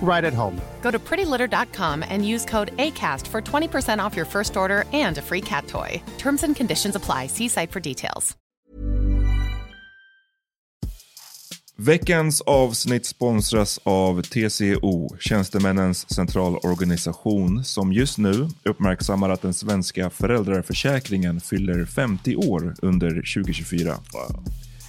right at home. Go to prettylitter.com and use code ACAST for 20% off your first order and a free cat toy. Terms and conditions apply. See site for details. Veckans avsnitt sponsras av TCO, Tjänstemännens centralorganisation, som just nu uppmärksammar att den svenska föräldraförsäkringen fyller 50 år under 2024.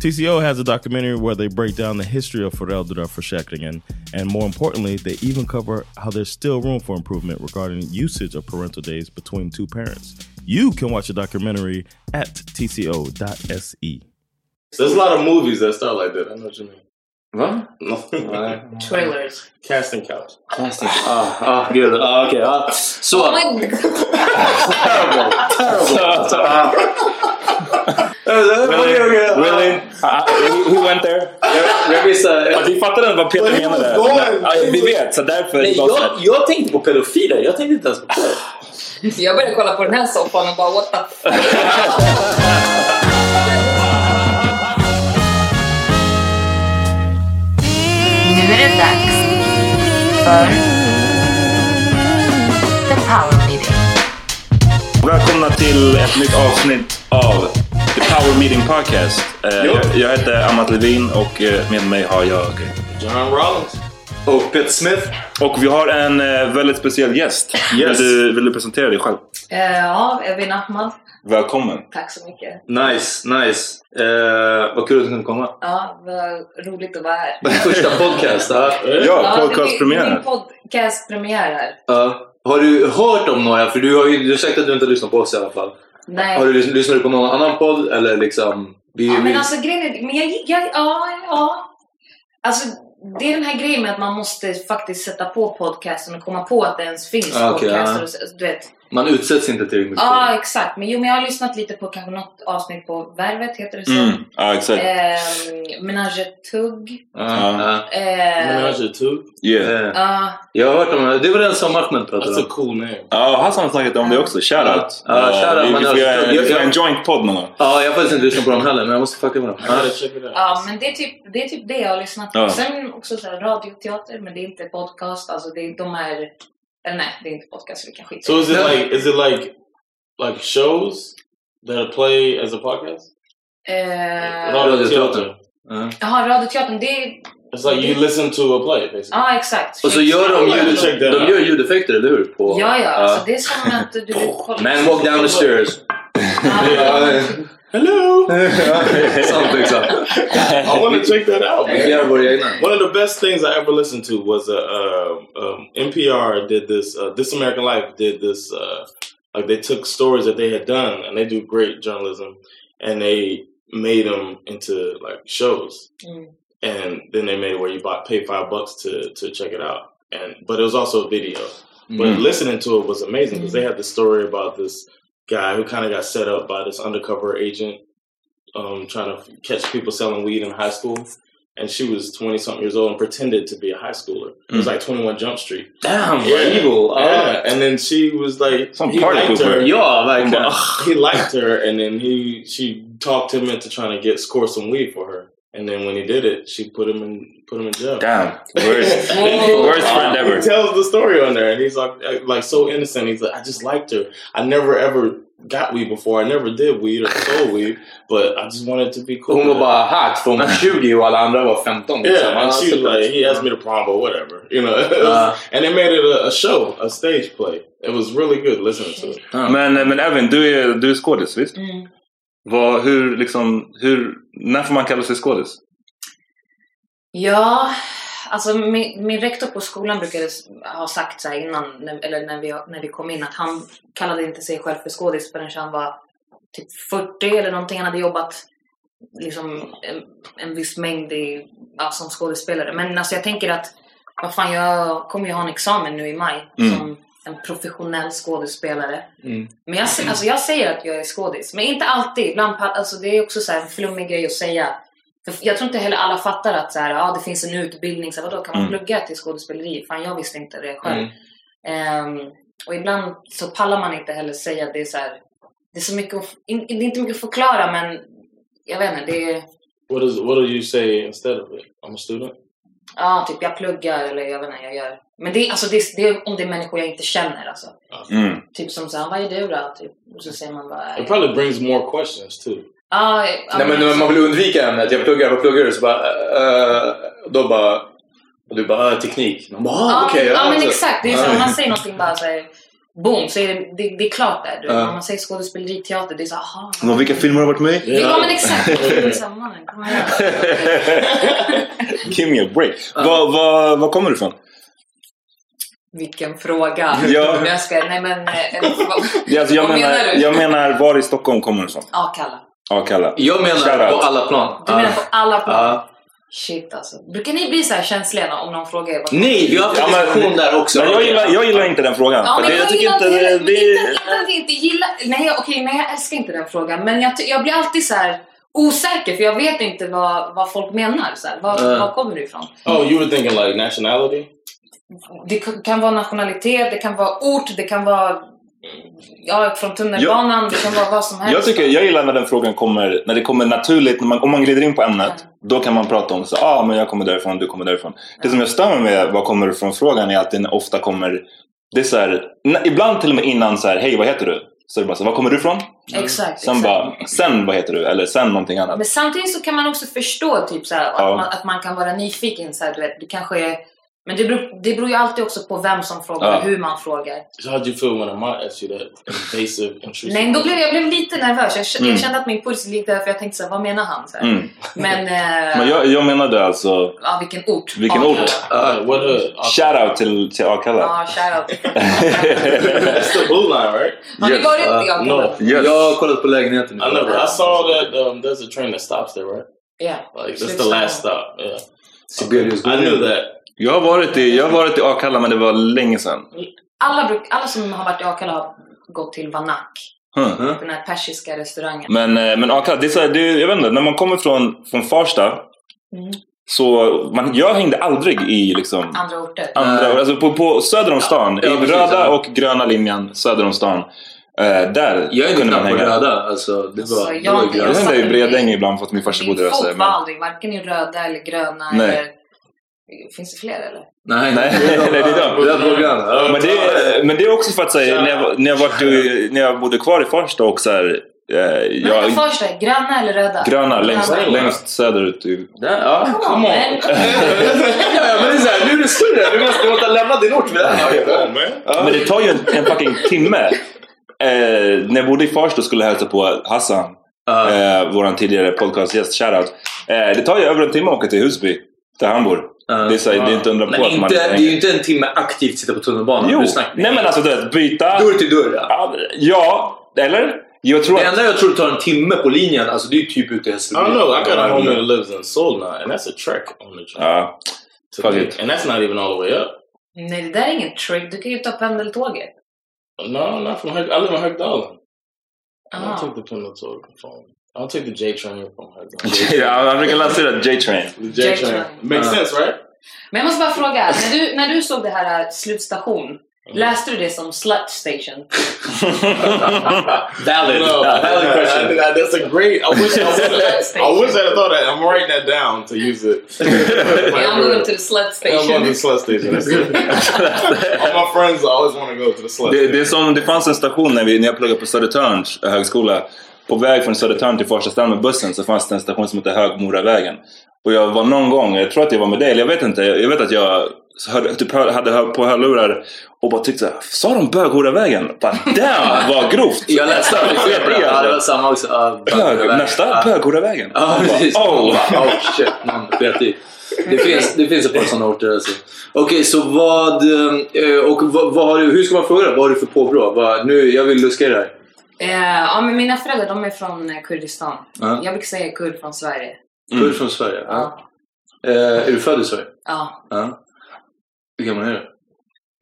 TCO has a documentary where they break down the history of föräldraförsäkringen and more importantly, they even cover how there's still room for improvement regarding usage of parental days between two parents. You can watch the documentary at tco.se. There's a lot of movies that start like that. I know what you mean. Va? No. Trailers. Casting couch. Casting. Ah, ah, gud. Ah, okej. ah. Så. Oh my god. Så, ah. Really? Really? Ah, who- who went there? Jag, jag visste... Ja, vi fattade vad Peter menade. Ja, vi vet, så därför... Nej, jag, jag tänkte på pedofiler. Jag tänkte inte ens på det. Jag började kolla på den här soffan och bara what the fuck. Nu är det dags för The Power Meeting. Välkomna till ett nytt avsnitt Power Meeting Podcast. Eh, jag, jag heter Amat Levin och eh, med mig har jag... John Rollins. Och Peter Smith. Och vi har en eh, väldigt speciell gäst. Yes. Vill, du, vill du presentera dig själv? Ja, Evin Ahmad. Välkommen. Tack så mycket. Nice, nice. Eh, vad kul att du kunde komma. Ja, vad roligt att vara här. Första podcast. Ja. Ja, podcastpremiär. Min podcastpremiär här. Ja. Har du hört om några? För du har ju du har sagt att du inte har lyssnat på oss i alla fall. Nej. Har du lyssnat du på någon annan podd? Eller liksom... Vi, Ja, men vi- alltså grejen är, men jag, jag, ja, ja. Alltså, det är den här grejen med att man måste faktiskt sätta på podcasten och komma på att det ens finns Ah, okej, podcaster. ja. Och, du vet. Man utsätts inte till mycket. Ja, exakt. Men jo, men jag har lyssnat lite på kanske något avsnitt på Värvet, heter det så? Mm. Ja, exakt. Ehm, Menage tugg. Ja, ja. Ehm, Menage too. Yeah. Eh, ja. Jag har hört om det. Det var den som Ahmed pratade That's a om. cool name. Ja, Hassan har snackat om det också. Shoutout. Ja, Eh, shoutout, vi, men vi får alltså, göra en jag- joint-podd någon gång. Ja, jag har faktiskt inte lyssnat på dem heller, men jag måste fucka med dem. Out. Ja, men det är, typ, det är typ det jag har lyssnat på. Sen också så här radioteater, men det är inte podcast. Alltså det är, de är... Eller nej, det är inte podcast, så vi kan skita So is it Yeah. like is it like like shows that play as a podcast? Eh, Radio teater. Jaha, Radioteatern, det är... It's like you listen to a play basically. Ja, exakt. Och så gör de, ljud, Check that de out. gör ljudeffekter, eller hur? På, Ja, ja. Alltså, det är som att du... Man walk down the stairs. Hello! Something så. I want to check that out. Vi gör våra. One of the best things I ever listened to was a, uh, um, NPR did this. Uh, this American Life did this. Uh, like they took stories that they had done, and they do great journalism, and they made them into like shows. Mm. And then they made it where you bought pay five bucks to to check it out, and but it was also a video. But Mm. listening to it was amazing because they had the story about this guy who kind of got set up by this undercover agent um, trying to catch people selling weed in high school. And she was 20 something years old and pretended to be a high schooler. It was Mm. like 21 Jump Street. Damn, what evil. Yeah. And then she was like, Some he party liked her. Ja, verkligen. he liked her. And then he she talked him into trying to get score some weed for her. And then when he did it, she put him in put him in jail. Damn. Worst, worst friend ever. He tells the story on there, and he's like, uh, like so innocent. He's like, I just liked her. I never ever got weed before. I never did weed or sold weed, but I just wanted to be cool. Hon var with her. bara hack för hon var 20 och alla andra var 15. Yeah, and Ja, she was like, he asked me to prom, but whatever, you know. Uh. and they made it a, a show, a stage play. It was really good listening to it. Men, men Evin, du är, du är skådis, visst? Mm. Vad, hur, liksom, hur, när får man kalla sig skådis? Ja, alltså min, min rektor på skolan brukade ha sagt så innan, när, eller när vi, när vi kom in, att han kallade inte sig själv för skådis förrän han var typ 40 eller någonting. Han hade jobbat liksom en, en viss mängd i, ja, som skådespelare. Men alltså jag tänker att, vad fan, jag kommer ju ha en examen nu i maj Mm. som en professionell skådespelare. Mm. Men jag, alltså jag säger att jag är skådis, men inte alltid. Ibland, alltså det är också så en flummig grej att säga. För jag tror inte heller alla fattar att så här, ja, det finns en utbildning. Så här, vadå, kan man Mm. plugga till skådespeleri? Fan, jag visste inte det själv. Mm. Ehm, och ibland så pallar man inte heller säga att det är så här, det är så mycket, att, in, det är inte mycket att förklara men jag vet inte, det är, What is what do you say instead of it? I'm a student. ja typ jag pluggar eller jag vet inte, jag gör. Men det är, alltså, det är, det är om det är människor jag inte känner alltså. Mm. Typ som såhär, vad är du då? Typ. Och så säger man bara, It probably brings more questions too. Ja, Nej men man vill undvika ämnet. Jag pluggar, vad pluggar du? Så bara, uh, då bara... Och du bara, "Ah, teknik. Man bara, ah, Ja, okej. ja men alltså. exakt. Det är så, Ja. om man säger någonting bara såhär, boom, så är det, det, det är klart där. Du. Ja. Om man säger skådespeleri, teater, det är så aha. Vad, vilka filmer har du varit med i? Ja men exakt. Så här. Give me a break. Var, var, var kommer du ifrån? Vilken fråga. Ja. Jag ska, nej men, eh, vad, Ja, Alltså, jag, menar, menar jag menar, var i Stockholm kommer du ifrån? Akalla. Akalla. Jag menar Shoutout. på alla plan. Du menar på alla plan? Ja. Shit alltså. Brukar ni bli så här känsliga om någon frågar er? vad- Nej, vi har haft en Ja, men- diskussion där också. Men jag gillar, jag gillar inte den frågan. Ja, för men det, jag, jag tycker gillar inte inte, det, heller- det, inte, inte att jag inte gillar... Nej, jag- okej, nej, jag älskar inte den frågan. Men jag, ty- jag blir alltid så här osäker för jag vet inte vad, vad folk menar. Så här. Var, Ja. var kommer du ifrån? Oh, you were thinking like nationality? Det k- kan vara nationalitet, det kan vara ort, det kan vara ja, från tunnelbanan, det kan vara vad som helst. jag, tycker, jag gillar när den frågan kommer, när det kommer naturligt. När man, om man glider in på ämnet, då kan man prata om så ah, men jag kommer därifrån, du kommer därifrån. Det som jag stör mig med var kommer du från frågan är att den ofta kommer, det är så här, ibland till och med innan så här, hej vad heter du? Så är det bara så, var kommer du ifrån? Exakt. Sen exakt. bara, sen vad heter du? Eller sen någonting annat. Men samtidigt så kan man också förstå typ så här, Ja. att, man, att man kan vara nyfiken. Så här, du vet, det kanske är, men det beror, det beror ju alltid också på vem som frågar och hur man frågar. So how'd you feel when Amat asked you that invasive, intrusive? Nej, då blev jag blev lite nervös. Jag, Mm. jag kände att min puls gick där för jag tänkte så här, vad menar han? Så. Mm. Men, eh, Men jag, jag menade alltså, ja, vilken ort? vilken ort? Uh, what? Shoutout till, till Akalla. Ja, shoutout. It's the blue line, right? Har ni Yes. varit i Uh, Akalla? no. Yes. Jag har kollat på lägenheten. I never. I saw that um, there's a train that stops there, right? Ja. Like that's the last stop. Yeah, Sibelius. I knew that. Jag har varit i, jag har varit i Akalla men det var länge sedan. Alla, bruk, alla som har varit i Akalla har gått till Vanak. Hmm. Den här persiska restaurangen. Men, eh, men Akalla, det är så här, det, är- jag vet inte, när man kommer från, från Farsta Mm. så man, jag hängde aldrig i liksom Andra orter. andra, alltså på, på söder om stan, Ja, i precis, röda ja. och gröna linjen söder om stan. Eh, där Jag kunde man hänga. röda. Alltså, det Alltså, var... jag- det var jag Jag hängde i Bredäng ibland för att min farsa bodde där. så, Folk var Men, aldrig varken i röda eller gröna Nej. eller... Finns det fler eller? Nej, Nej, nej, det är de. Men, det, är- men det är också för att säga, när, jag, var- när, jag varit, i- när jag bodde kvar i Farsta och så här, Eh, Men jag, vänta först gröna eller röda? gröna längst, Gröna. längst söderut. i- Där, ja. Come on, ja, men det är så här, nu är det större. Du måste, ha lämnat din ort vid det här laget. Ja. Men det tar ju en, en fucking timme. Eh, när jag bodde i Farsta skulle hälsa på Hassan, eh, vår tidigare podcastgäst, shoutout. Eh, det tar ju över en timme att åka till Husby, där han bor. Det, är så, här, det är inte undra på Men att man inte, det är ju inte en timme aktivt sitta på tunnelbanan. Jo, nej men alltså du vet, byta... Dörr till dörr, ja. Ja, eller? Jag tror Det att... enda jag tror tar en timme på linjen, alltså det är typ ute i I Hässelby. don't know. I got a homie that lives in Solna, and that's a trek on the train. Ja, To fuck it. And that's not even all the way up. Nej, det där är ingen trick. Du kan ju ta pendeltåget. No, not from Hög- I live in Högdalen. Ah. take the pendeltåg from. I'll take the J train from Högdalen. Ja, han brukar lansera J-Train. The J train. Makes Uh. sense, right? Men jag måste bara fråga, när du, när du såg det här äh, slutstation, läste du det som slut station? Valid. No, Valid question. I- I- that's a great. I wish I. I wish I'd have thought that. I'm writing that down to use it. I'm going to the slut I'm going to station. the slut station. All my friends always want to go to the slut Det, station. det är som, det fanns en station när, vi, när jag pluggade på Södertörns högskola. På väg från Södertörn till Farstastrand med bussen så fanns det en station som hette Högmoravägen. Och jag var någon gång, jag tror att jag var med dig, eller jag vet inte, jag vet att jag hörde, typ, hade på hörlurar och bara tyckte såhär, sa de Böghoravägen? Bara damn vad grovt! Jag läste det. Det var samma också. Ja, Bög, nästa. Böghoravägen. Ja, precis. oh. Oh shit, man sket i. Det finns, det finns ett par sådana orter alltså. Okej, så vad... eh, Och vad, vad har du, hur ska man fråga då? Vad har du för påbrå? Vad, nu, jag vill luska i det här. Eh, ja, men mina föräldrar de är från eh, Kurdistan. Ja. Jag brukar säga kurd från Sverige. Kurd från Sverige? Ja. Eh, är du född i Sverige? Ja, Ja. Hur gammal är du?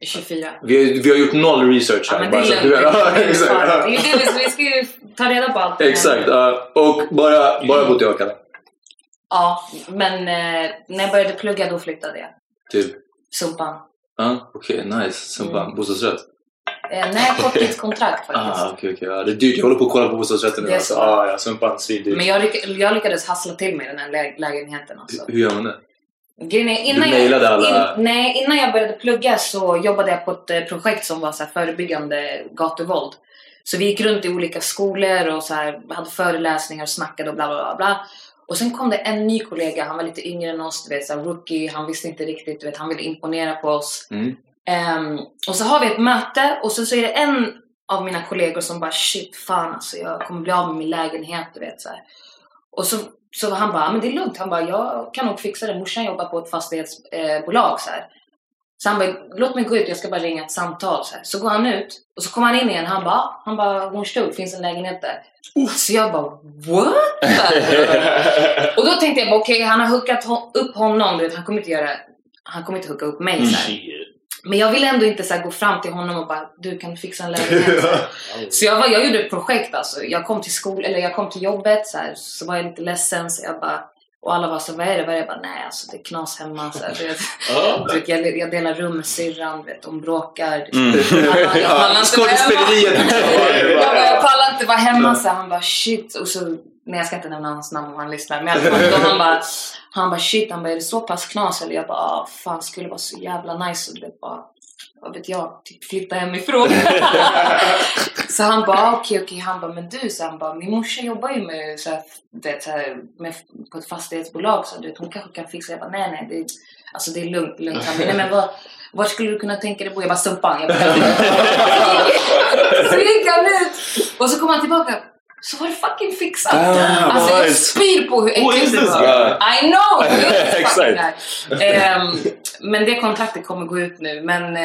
24. Vi har, vi har gjort noll research här. Ja, bara så du. Ja, Det är exakt. det är det vi- ska ju ta reda på allt. Exakt. ja. Och bara, bara bott i Akalla? Ja, men eh, när jag började plugga då flyttade jag. Till? Sumpan. Ja, okej. nice. Sumpan. Mm. Bostadsrätt? Eh, nej, korttidskontrakt faktiskt. Ah, okej, okej. Ja, det är dyrt. Jag håller på att kolla på bostadsrätter nu. Alltså. så. Ah, ja, Sumpan. Svindyrt. Men jag, lyck- jag lyckades hassla till mig den här lä- lägenheten. Alltså. Hur gör man det? Grejen innan, Du mailade jag, alla- in, nej, innan jag började plugga så jobbade jag på ett eh, projekt som var så här förebyggande gatuvåld. Så vi gick runt i olika skolor och så här, hade föreläsningar och snackade och bla bla bla. bla. Och sen kom det en ny kollega, han var lite yngre än oss, du vet, så här, rookie, han visste inte riktigt, du vet, han ville imponera på oss. Mm. Ehm, och så har vi ett möte och så, så är det en av mina kollegor som bara shit fan alltså jag kommer bli av med min lägenhet du vet så här. Och så, så han bara, "Ah, men det är lugnt. Han bara, jag kan nog fixa det. Morsan jobbar på ett fastighetsbolag bolag, så här. Så han bara, låt mig gå ut, jag ska bara ringa ett samtal. Så, här. så går han ut och så kommer han in igen. Han bara, han bara Hornstull, finns en lägenhet där. Så jag bara, what? Och då tänkte jag, okej han har hookat ho- upp honom. Du vet, han kommer inte göra, han kommer inte hooka upp mig. Så här. Men jag ville ändå inte så gå fram till honom och bara, du kan fixa en lägenhet? Så, jag, var, jag gjorde ett projekt alltså. Jag kom till skol, eller jag kom till jobbet så, här, så var jag lite ledsen så jag bara och alla var så vad är det? Vad är det? Jag bara, nej alltså det är knas hemma. Så här, du vet. Jag, jag delar rum med syrran, de bråkar. Mm. Jag, jag, pallar inte vara hemma. Jag, bara, jag pallar inte vara hemma. Så här, han bara shit. Och så, nej jag ska inte nämna hans namn om han lyssnar. Men då han bara, han bara shit, han bara är det så pass knas? Eller jag bara, ah, fan skulle vara så jävla nice. Och du vet bara, vad vet jag, typ flytta hemifrån. så han bara, ah, okej okej. Han bara, men du, så han bara, min morsa jobbar ju med, så här, du vet, så här, med, på ett fastighetsbolag. Så du vet, hon kanske kan fixa. Jag bara, nej nej. Det, alltså det är lugnt, lugnt. Han bara, nej men vad, var skulle du kunna tänka dig bo? Jag bara, Sumpan. Jag bara, så gick han ut. Och så kom han tillbaka. Så var det fucking fixat. Damn, alltså jag boys. spyr på hur äckligt det this var. guy? I know! this? Ehm, men det kontraktet kommer gå ut nu. Men eh,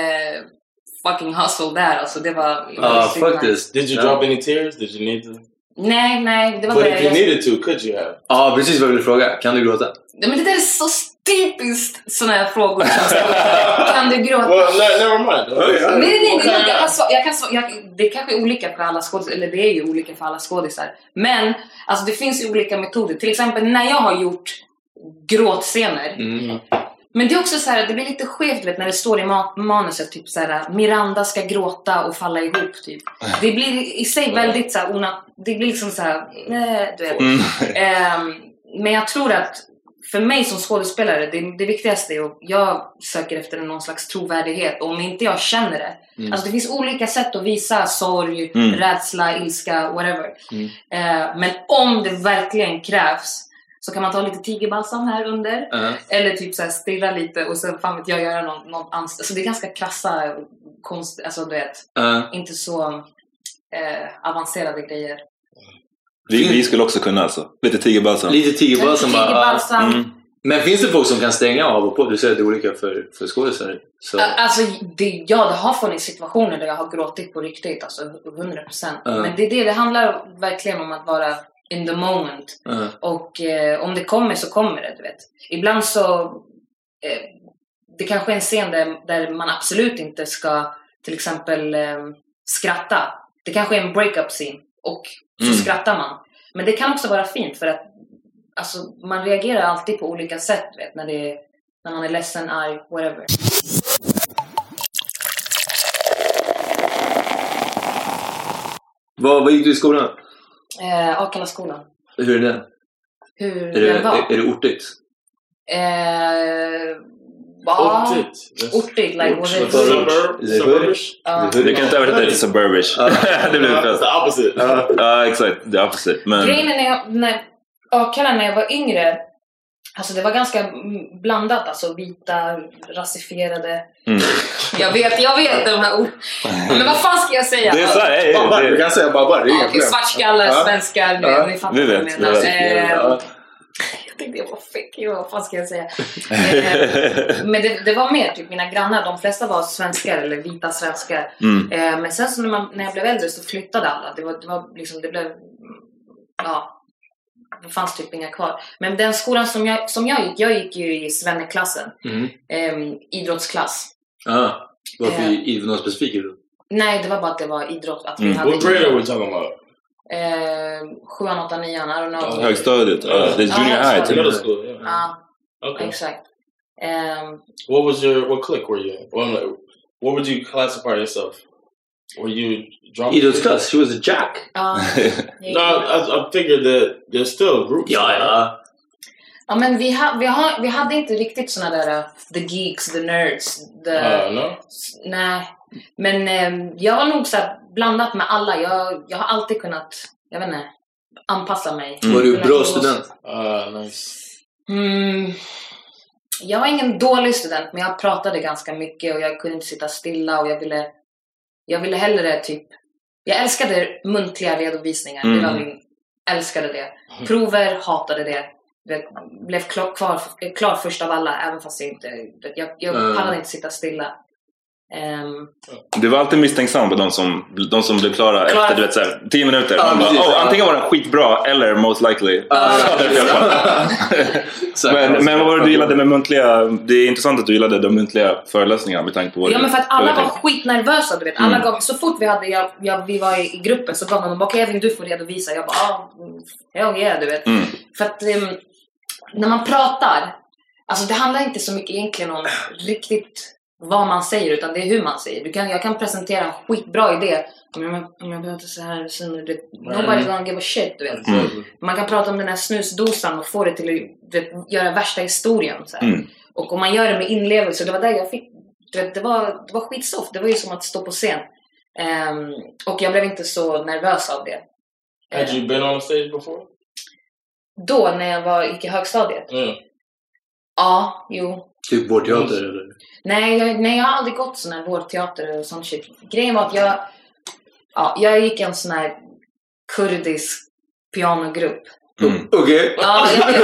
fucking hustle där alltså. Det var... Ja, supernice. faktiskt. Did you drop any tears? Did you need to? Nej, nej. Det var But bara... if you needed to, could you have? Ja, precis vad jag ville fråga. Kan du gråta? Men det där är så typiskt sådana här frågor som. Kan du gråta? Well, ne- never mind. Nej, nej, nej, Okay. nej, jag kan, sva- jag kan, sva- jag, det kanske är olika för alla skådisar, eller det är ju olika för alla skådisar. Men alltså, det finns ju olika metoder. Till exempel när jag har gjort gråtscener. Mm. Men det är också så här, det blir lite skevt vet, när det står i ma- manuset typ så här, Miranda ska gråta och falla ihop typ. Det blir i sig väldigt så här, ona, det blir liksom så här, nej, du vet. Mm. Ehm, men jag tror att för mig som skådespelare, det, det viktigaste är att jag söker efter någon slags trovärdighet. Och om inte jag känner det. Mm. Alltså det finns olika sätt att visa sorg, Mm. rädsla, ilska, whatever. Mm. Eh, men om det verkligen krävs så kan man ta lite tigerbalsam här under. Ja. Eller typ så här stirra lite och sen fan vet jag göra något, något annat. Så det är ganska krassa konst, alltså du vet. Ja. Inte så eh, avancerade grejer. Vi, vi skulle också kunna alltså. Lite tigerbalsam. Lite tigerbalsam bara. Tigerbalsam. Mm. Men finns det folk som kan stänga av och på? Du säger att det är olika för, för skådisar. Alltså, det, ja, det har funnits situationer där jag har gråtit på riktigt, alltså 100%. procent. Ja. Men det det, det handlar verkligen om att vara in the moment. Ja. Och eh, om det kommer så kommer det, du vet. Ibland så... Eh, det kanske är en scen där, där man absolut inte ska till exempel eh, skratta. Det kanske är en breakup scene och så Mm. skrattar man. Men det kan också vara fint för att alltså, man reagerar alltid på olika sätt, vet. När, det är, när man är ledsen, arg, whatever. Vad, vad gick du i skolan? Eh, Akalla-skolan. Hur är det? Hur Är det, den var? är, är det ortigt? Eh, ja, Ortigt. ortigt. Like, was it Suburb- Is it Suburbish? Ja. Du kan inte översätta det till suburbish. det blir fest. the opposite. Ja, exakt. The opposite. Men... Grejen är när jag, när, Akalla när jag var yngre, alltså det var ganska blandat. Alltså vita, rasifierade. Mm. Jag vet, jag vet de här orden. Men vad fan ska jag säga? Det är så här, hej, Babbar, du det, kan säga babbar, det är inga okej, problem. svartskallar, svenskar, ni- Ja. ni fattar Vi vad jag menar. Eh. Jag tänkte jag var fick, jo, vad fan ska jag säga? Eh, Men det, det var mer typ mina grannar, de flesta var svenskar eller vita svenskar. mm. Eh, Men sen så när, man, när jag blev äldre så flyttade alla. Det var, det var liksom, det blev, ja, det fanns typ inga kvar. Men den skolan som jag, som jag gick, jag gick ju i svenneklassen. Mm. Eh, idrottsklass. Ja. Varför Ja. i någon specifik idrott? Nej, det var bara att det var idrott. Att vi Mm. hade What grade are we talking about? Eh, sjuan, åttan, nian, I don't know. Högstadiet. Ja, det är Ja, junior high. till Middle school, yeah. Ja, Okay. exakt. Ehm, What was your what clique were you in? No, what would you classify yourself? Were you drunk? Idrottsklass, she was a jack. ja, No, I, I figured that there's still groups. Ja, ja. ja, men vi, ha, vi, ha, vi hade inte riktigt såna där uh, the geeks, the nerds, the... Uh, no. Nej. Men ehm, jag var nog så här blandat med alla. Jag, jag har alltid kunnat, jag vet inte, anpassa mig. Var du bra student? Uh, nice. Mm, jag var ingen dålig student, men jag pratade ganska mycket och jag kunde inte sitta stilla och jag ville, jag ville hellre typ, jag älskade muntliga redovisningar. Det var Mm. min, älskade det. Prover, hatade det. Jag blev klar, kvar, klar först av alla, även fast jag inte, jag, jag Mm. pallade inte sitta stilla. Ehm, Du var alltid misstänksam på de som, de som blev klara Klara. efter du vet, så här, tio minuter. Ja, Man bara, precis. oh, antingen var den skitbra eller most likely. Här, Men, men vad var det du gillade med muntliga? Det är intressant att du gillade de muntliga föreläsningarna med tanke på vad Ja men för att alla var skitnervösa du vet. Alla Mm. gav, så fort vi, hade, jag, jag, vi var i, i gruppen så gav de bara okej Evin du får redovisa. Jag bara ah, ja yeah, du vet. Mm. För att ehm, när man pratar, alltså det handlar inte så mycket egentligen om riktigt vad man säger utan det är hur man säger. Du kan, jag kan presentera en skitbra idé om jag, om jag pratar så här, så nu, det, nobody's gonna give a shit du vet. Mm. Man kan prata om den här snusdosan och få det till att göra värsta historien. Så. Mm. Och om man gör det med inlevelse, det var där jag fick, du vet, det var, det var skitsoft. Det var ju som att stå på scen. Ehm, och jag blev inte så nervös av det. Had you been on stage before? Då, när jag var, gick i högstadiet? Yeah. Ja, jo. Typ vår teater eller? Nej jag, nej, jag har aldrig gått sån här vårdteater och sån shit. Grejen var att jag, ja, jag gick i en sån här kurdisk pianogrupp. Mm. Okej. Ja, jag vet.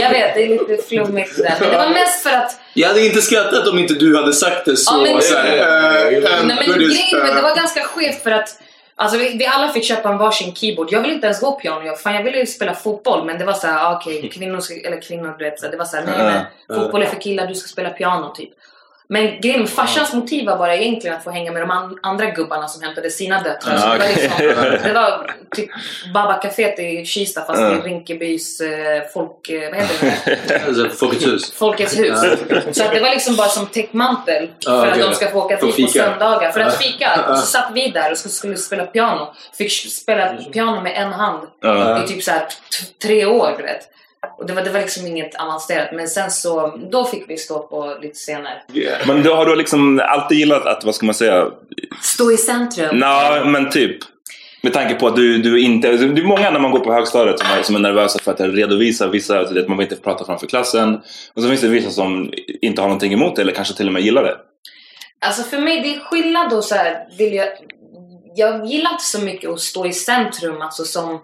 Jag vet, det är lite flummigt det där. Men det var mest för att Jag hade inte skrattat om inte du hade sagt det så. Ja, men- så här, eh, en Nej, men buddhist, grejen, men det eh, var ganska skevt för att Alltså vi, vi alla fick köpa en varsin keyboard. Jag ville inte ens gå piano. Jag, fan, jag ville ju spela fotboll men det var så här, ah, okej, kvinnor ska, eller kvinnor du vet. Så det var så här, nej Ja, men fotboll är för killar, du ska spela piano typ. Men grejen med farsans motiv var bara egentligen att få hänga med de an, andra gubbarna som hämtade sina döttrar. Ja, det, var okej. liksom, det var typ Baba Café i Kista fast Ja. i Rinkebys eh, folk... Eh, vad heter det? Folkets hus. Folkets hus. Så att det var liksom bara som täckmantel Ja, för okej. att de ska få åka dit på söndagar. För att Ja. fika. Och så satt vi där och skulle, skulle spela piano. Fick spela piano med en hand Ja. i typ så här tre år, du vet. Och det var, det var liksom inget avancerat. Men sen så, då fick vi stå på lite scener. Men då har du liksom alltid gillat att, vad ska man säga, Stå i centrum. Nå, men typ. Med tanke på att du, du inte... Det är många när man går på högstadiet som är, som är nervösa för att redovisa vissa, alltså, att man vill inte prata framför klassen. Och så finns det vissa som inte har någonting emot det eller kanske till och med gillar det. Alltså för mig, det är skillnad då så här, vill jag, jag gillar inte så mycket att stå i centrum, alltså som,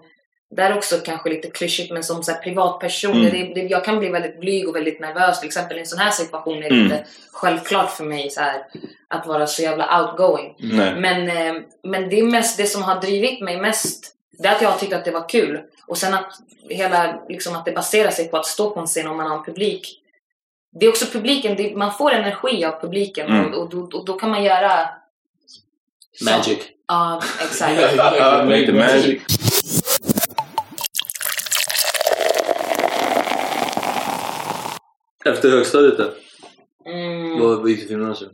där är också kanske lite klyschigt, men som så här, privatperson, Mm. det, det, jag kan bli väldigt blyg och väldigt nervös. Till exempel i en sån här situation är det Mm. inte självklart för mig så här, att vara så jävla outgoing. Nej. Men, eh, men det är mest det som har drivit mig mest, det är att jag har tyckt att det var kul. Och sen att hela, liksom att det baserar sig på att stå på en scen om man har en publik. Det är också publiken, det, man får energi av publiken Mm. och, och, då, och då kan man göra... Magic. Ja, exakt. Make the magic. Efter högstadiet då? Mm. Vad gick du för gymnasium?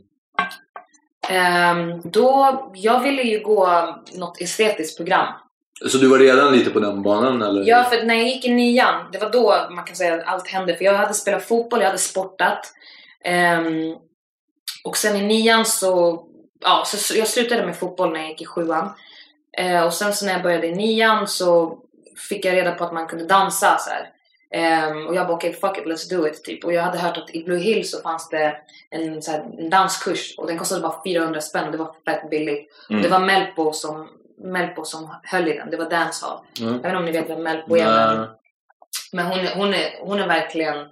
Ehm, då, jag ville ju gå något estetiskt program. Så du var redan lite på den banan eller? Ja, för när jag gick i nian, det var då man kan säga att allt hände. För jag hade spelat fotboll, jag hade sportat. Ehm, och sen i nian så, ja, så, jag slutade med fotboll när jag gick i sjuan. Eh, och sen så när jag började i nian så fick jag reda på att man kunde dansa så här. Ehm, och jag bara okej, fuck it, let's do it typ. Och jag hade hört att i Blue Hill så fanns det en, så här, en danskurs och den kostade bara 400 spänn och det var fett billigt. Mm. Och det var Melpo som, Melpo som höll i den, det var dancehall. Mm. Jag vet inte om ni vet vem Melpo är men, men hon, hon, är, hon är verkligen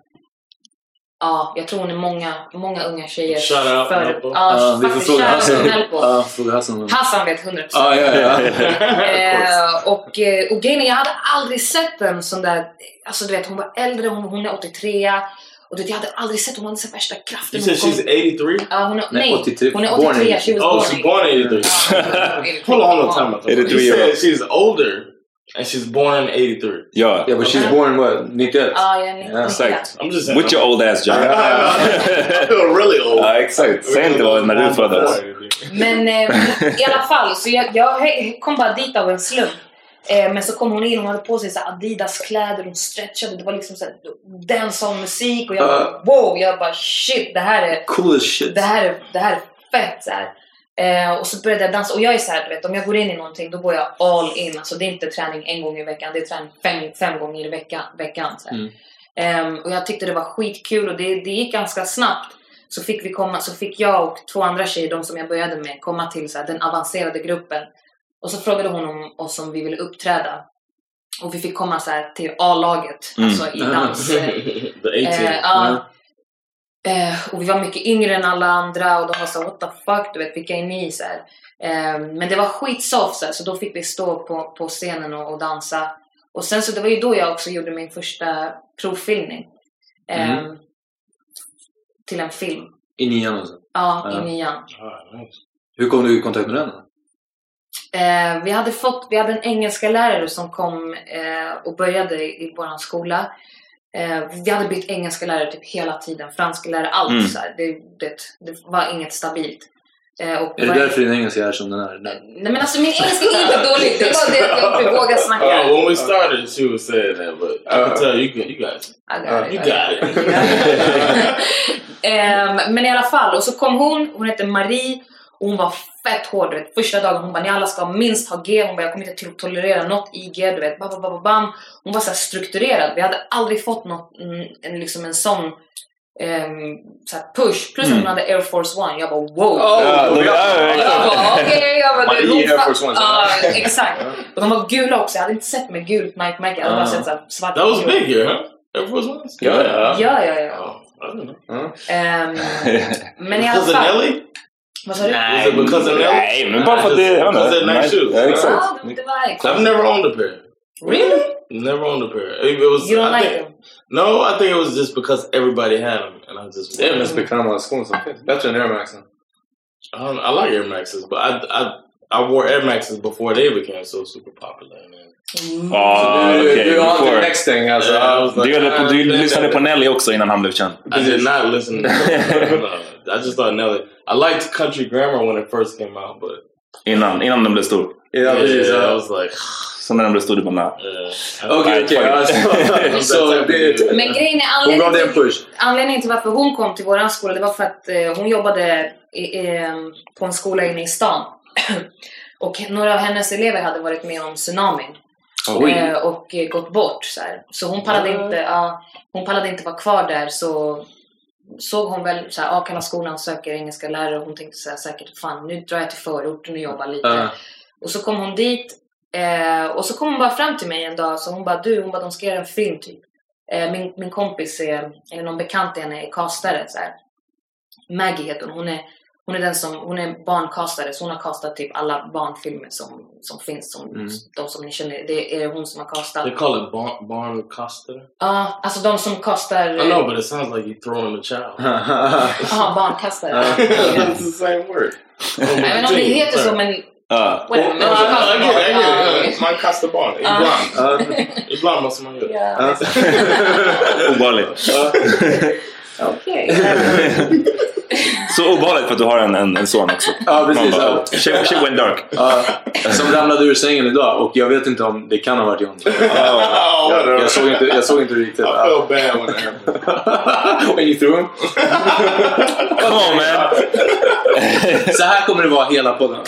Ja, jag tror hon är många, många unga tjejer Shout out för-. Ja, Ja, vi får fråga Hassan. Ja, fråga Hassan. Hassan vet 100%. Ja, ja, ja. Eh, och, eh, och grejen är, jag hade aldrig sett en sån där, alltså du vet hon var äldre, hon, hon är 83 och du vet, jag hade aldrig sett hon hade så värsta kraften. You said Hon kom- she's 83? Ja, hon är, Nej, nej, 83. hon är Born 83, in- she was Oh, born she's in- born in 83. Ja, Hold on, hold on, time out. Är det You three said year old? she's older and she's born in 83. Ja, Ja, but she's born what? 91? Ja, jag är 90 Ja, exakt. I'm just saying. With your old ass John. I feel really old. Ja, exakt. Säg inte vad när du föddes. Men eh, i alla fall, så jag, jag kom bara dit av en slump. Eh, men så kom hon in, hon hade på sig så Adidas-kläder, hon stretchade, det var liksom så här dancehall-musik och jag bara wow, jag bara shit, det här är, Cool as shit. det här är, det här är fett så här. Eh, och så började jag dansa och jag är så här, du vet, om jag går in i någonting då går jag all in. Alltså det är inte träning en gång i veckan, det är träning fem, fem gånger i veckan. veckan. Mm. Ehm, och jag tyckte det var skitkul och det, det gick ganska snabbt. Så fick, vi komma, så fick jag och två andra tjejer, de som jag började med, komma till så här, den avancerade gruppen. Och så frågade hon om oss om vi ville uppträda. Och vi fick komma så här till A-laget, Mm. alltså i dans. eh, The 18. Eh, ja. Eh, och vi var mycket yngre än alla andra och de var så what the fuck, du vet vilka är ni? Så här. Eh, men det var skitsoft så, här, så då fick vi stå på, på scenen och, och dansa. Och sen så det var ju då jag också gjorde min första provfilmning. Eh, Mm. Till en film. I nian alltså. Ja, Ja. i nian. Ah, nice. Hur kom du i kontakt med den då? Eh, vi hade fått, vi hade en engelska lärare som kom eh, och började i, i vår skola. Eh, vi hade bytt engelska lärare typ hela tiden, franska lärare, allt Mm. så här. Det, det, det var inget stabilt. Eh, och Är det varje- därför din engelska är som den är? Nej. Nej men alltså min engelska är inte dålig, det var det jag inte vågar snacka. Uh, when we started, she was saying that, but I can tell you, you guys, I got it, you got it. Ehm, men i alla fall, och så kom hon, hon hette Marie hon var fett hård. Du vet. Första dagen hon bara, ni alla ska minst ha G. Hon bara, jag kommer inte to- tolerera något i G. Du vet, bam, bam, bam, bam. Hon var så här strukturerad. Vi hade aldrig fått något, mm, en, liksom en sån ehm, så här push. Plus att hon hade Air Force One. Jag bara wow. Ja, ja, jag exakt. bara okej. jag bara, hon Air Force One. Ja, exakt. Och de var gula också. Jag hade inte sett med gult Nike-märke. Jag hade bara sett så här svart. That was big huh? Air Force Ones? Ja, ja. Ja, ja, ja. Oh, I don't know. Ehm, men i alla fall. Nelly? Vad sa du? It because of Nelly? Nej, men bara för att det... jag vet Because inte. they're nice shoes. Ja, exakt. Ja, det- det var exakt. I've never owned a pair. Really? Never owned a pair. It, it was. You don't I like think, them? No, I think it was just because everybody had them, and I just. Det är den mest bekväma skon som finns. Bättre än Air Max. I, don't, I like Air Maxes, but I, I I wore Air Maxes before they became so super popular. Man. Ja, du, okej. du har before. inte next thing alltså. Yeah, like, Du, på, du lyssnade på Nelly också innan han blev känd. I did not listen. no, I just thought Nelly. I liked Country Grammar when it first came out, but Innan, innan den blev stor. Ja, yeah, precis. I Ja. was like, Som när de blev stordomare. Okej, okej. alltså, Men grejen är anledningen till, push. anledningen till varför hon kom till våran skola det var för att eh, hon jobbade i, eh, på en skola inne i stan. Och några av hennes elever hade varit med om tsunamin. Oj. Eh, och eh, gått bort. Så, här. så hon pallade inte ja, hon pallade inte vara kvar där så såg hon väl så här, Akalla skolan söker engelska lärare och hon tänkte så här, säkert fan nu drar jag till förorten och jobbar lite. Ja. Och så kom hon dit eh, och så kom hon bara fram till mig en dag så hon bara du, hon bara de ska göra en film typ. Eh, min, min kompis, är, eller någon bekant till henne är så här. Maggie heter hon. Hon är, hon är den som, hon är barncastare så hon har castat typ alla barnfilmer som, som finns. Som, Mm. De som ni känner, det är hon som har castat. They call it barn, barn caster. Ja, alltså de som kastar... I know, but it sounds like you're throwing a child. Ja, barnkastare. It's the same word. Jag vet inte om det heter så men... Men Ja, vi ja, kastar barn. Man kastar barn. Ibland. Ibland måste man göra Ja. Obehagligt. Okej. Så obehagligt för att du har en, en, en son också. Ja, precis, Man bara, oh, shit, shit went dark. Ja, som ramlade ur sängen idag och jag vet inte om det kan ha varit John. Oh, Jag, jag, såg inte, jag såg inte riktigt. I feel bad when it you threw him? Come on man! Så här kommer det vara hela podden.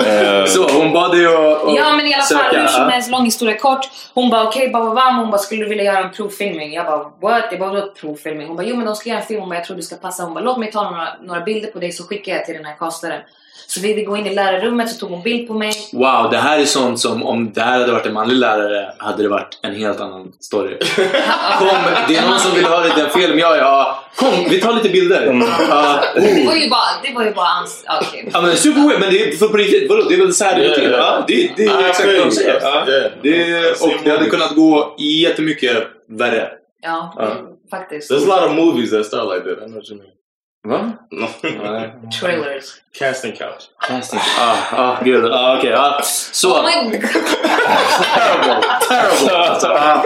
Eh, Så hon bad dig att Ja men i alla fall, hur som helst, lång historia kort. Hon bara okej, okay, vad Hon bara skulle du vilja göra en provfilmning? Jag bara what? Jag bara vadå provfilmning? Hon bara jo men de ska göra en film. Hon bara jag tror du ska passa. Hon bara låt mig ta några, några bilder på dig så skickar jag till den här castaren. Så vi går in i lärarrummet så tog hon bild på mig. Wow, det här är sånt som om det här hade varit en manlig lärare hade det varit en helt annan story. Kom, det är någon som vill ha lite film. Ja, ja. Kom, vi tar lite bilder. Ja. Det var ju bara, det var ju bara ans... Okej. Ja men super weird, men det är för på riktigt. Vadå? Det är väl så här det går till? Ja, det, det är exakt vad de säger. Det, och det hade kunnat gå jättemycket värre. Ja, Ja. Faktiskt. There's a lot of movies that start like that. I know what you mean. Va? No. Trailers. Casting couch. Casting. Ah, ah, gud. Ah, okej. Ah. Så. Oh my god. Terrible. Terrible. Alltså, ah.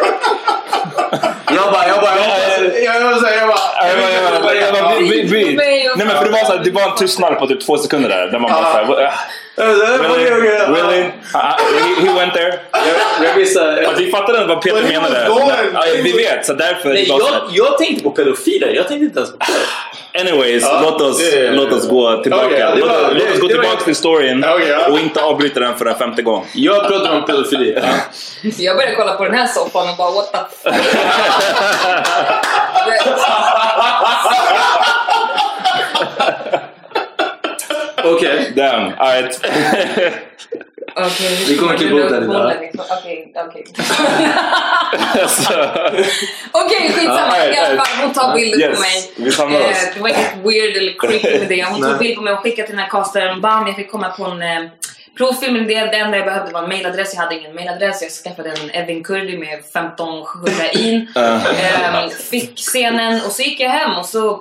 Jag bara, jag bara, jag bara, jag bara, jag bara, jag bara, jag bara, jag bara, vi- vi- Nej men för det var, så här, det var en tystnad på typ två sekunder där. Där man bara Ja. såhär... okej. Really? Ah, he, he went there. Jag- Jag. Fast vi fattade vad Peter menade. Ja, vi vet, så därför... Nej, det jag, jag tänkte på pedofiler. Jag tänkte inte ens på Anyways, Ja, låt, oss, det låt oss gå tillbaka. Det låt, var- låt oss det- gå det var- tillbaka till storyn ja. och inte avbryta den för en femte gång. Jag pratar om pedofili. Ja. Jag började kolla på den här soffan och bara what the fuck. Okej. Damn, alright. Okej, Vi kommer klippa upp den idag. Okej, okej. Så, Okej, skitsamma. I alla fall, hon tar bilder Yes, på mig. vi samlar oss. Eh, det var inget weird eller creepy med det. Hon tog bild på mig och skickade till den här castaren. Bam, jag fick komma på en eh, provfilm. Det, det enda jag behövde var en mailadress. Jag hade ingen mailadress. Jag skaffade en Evin Kurdi med 1500 in. Eh, fick scenen och så gick jag hem och så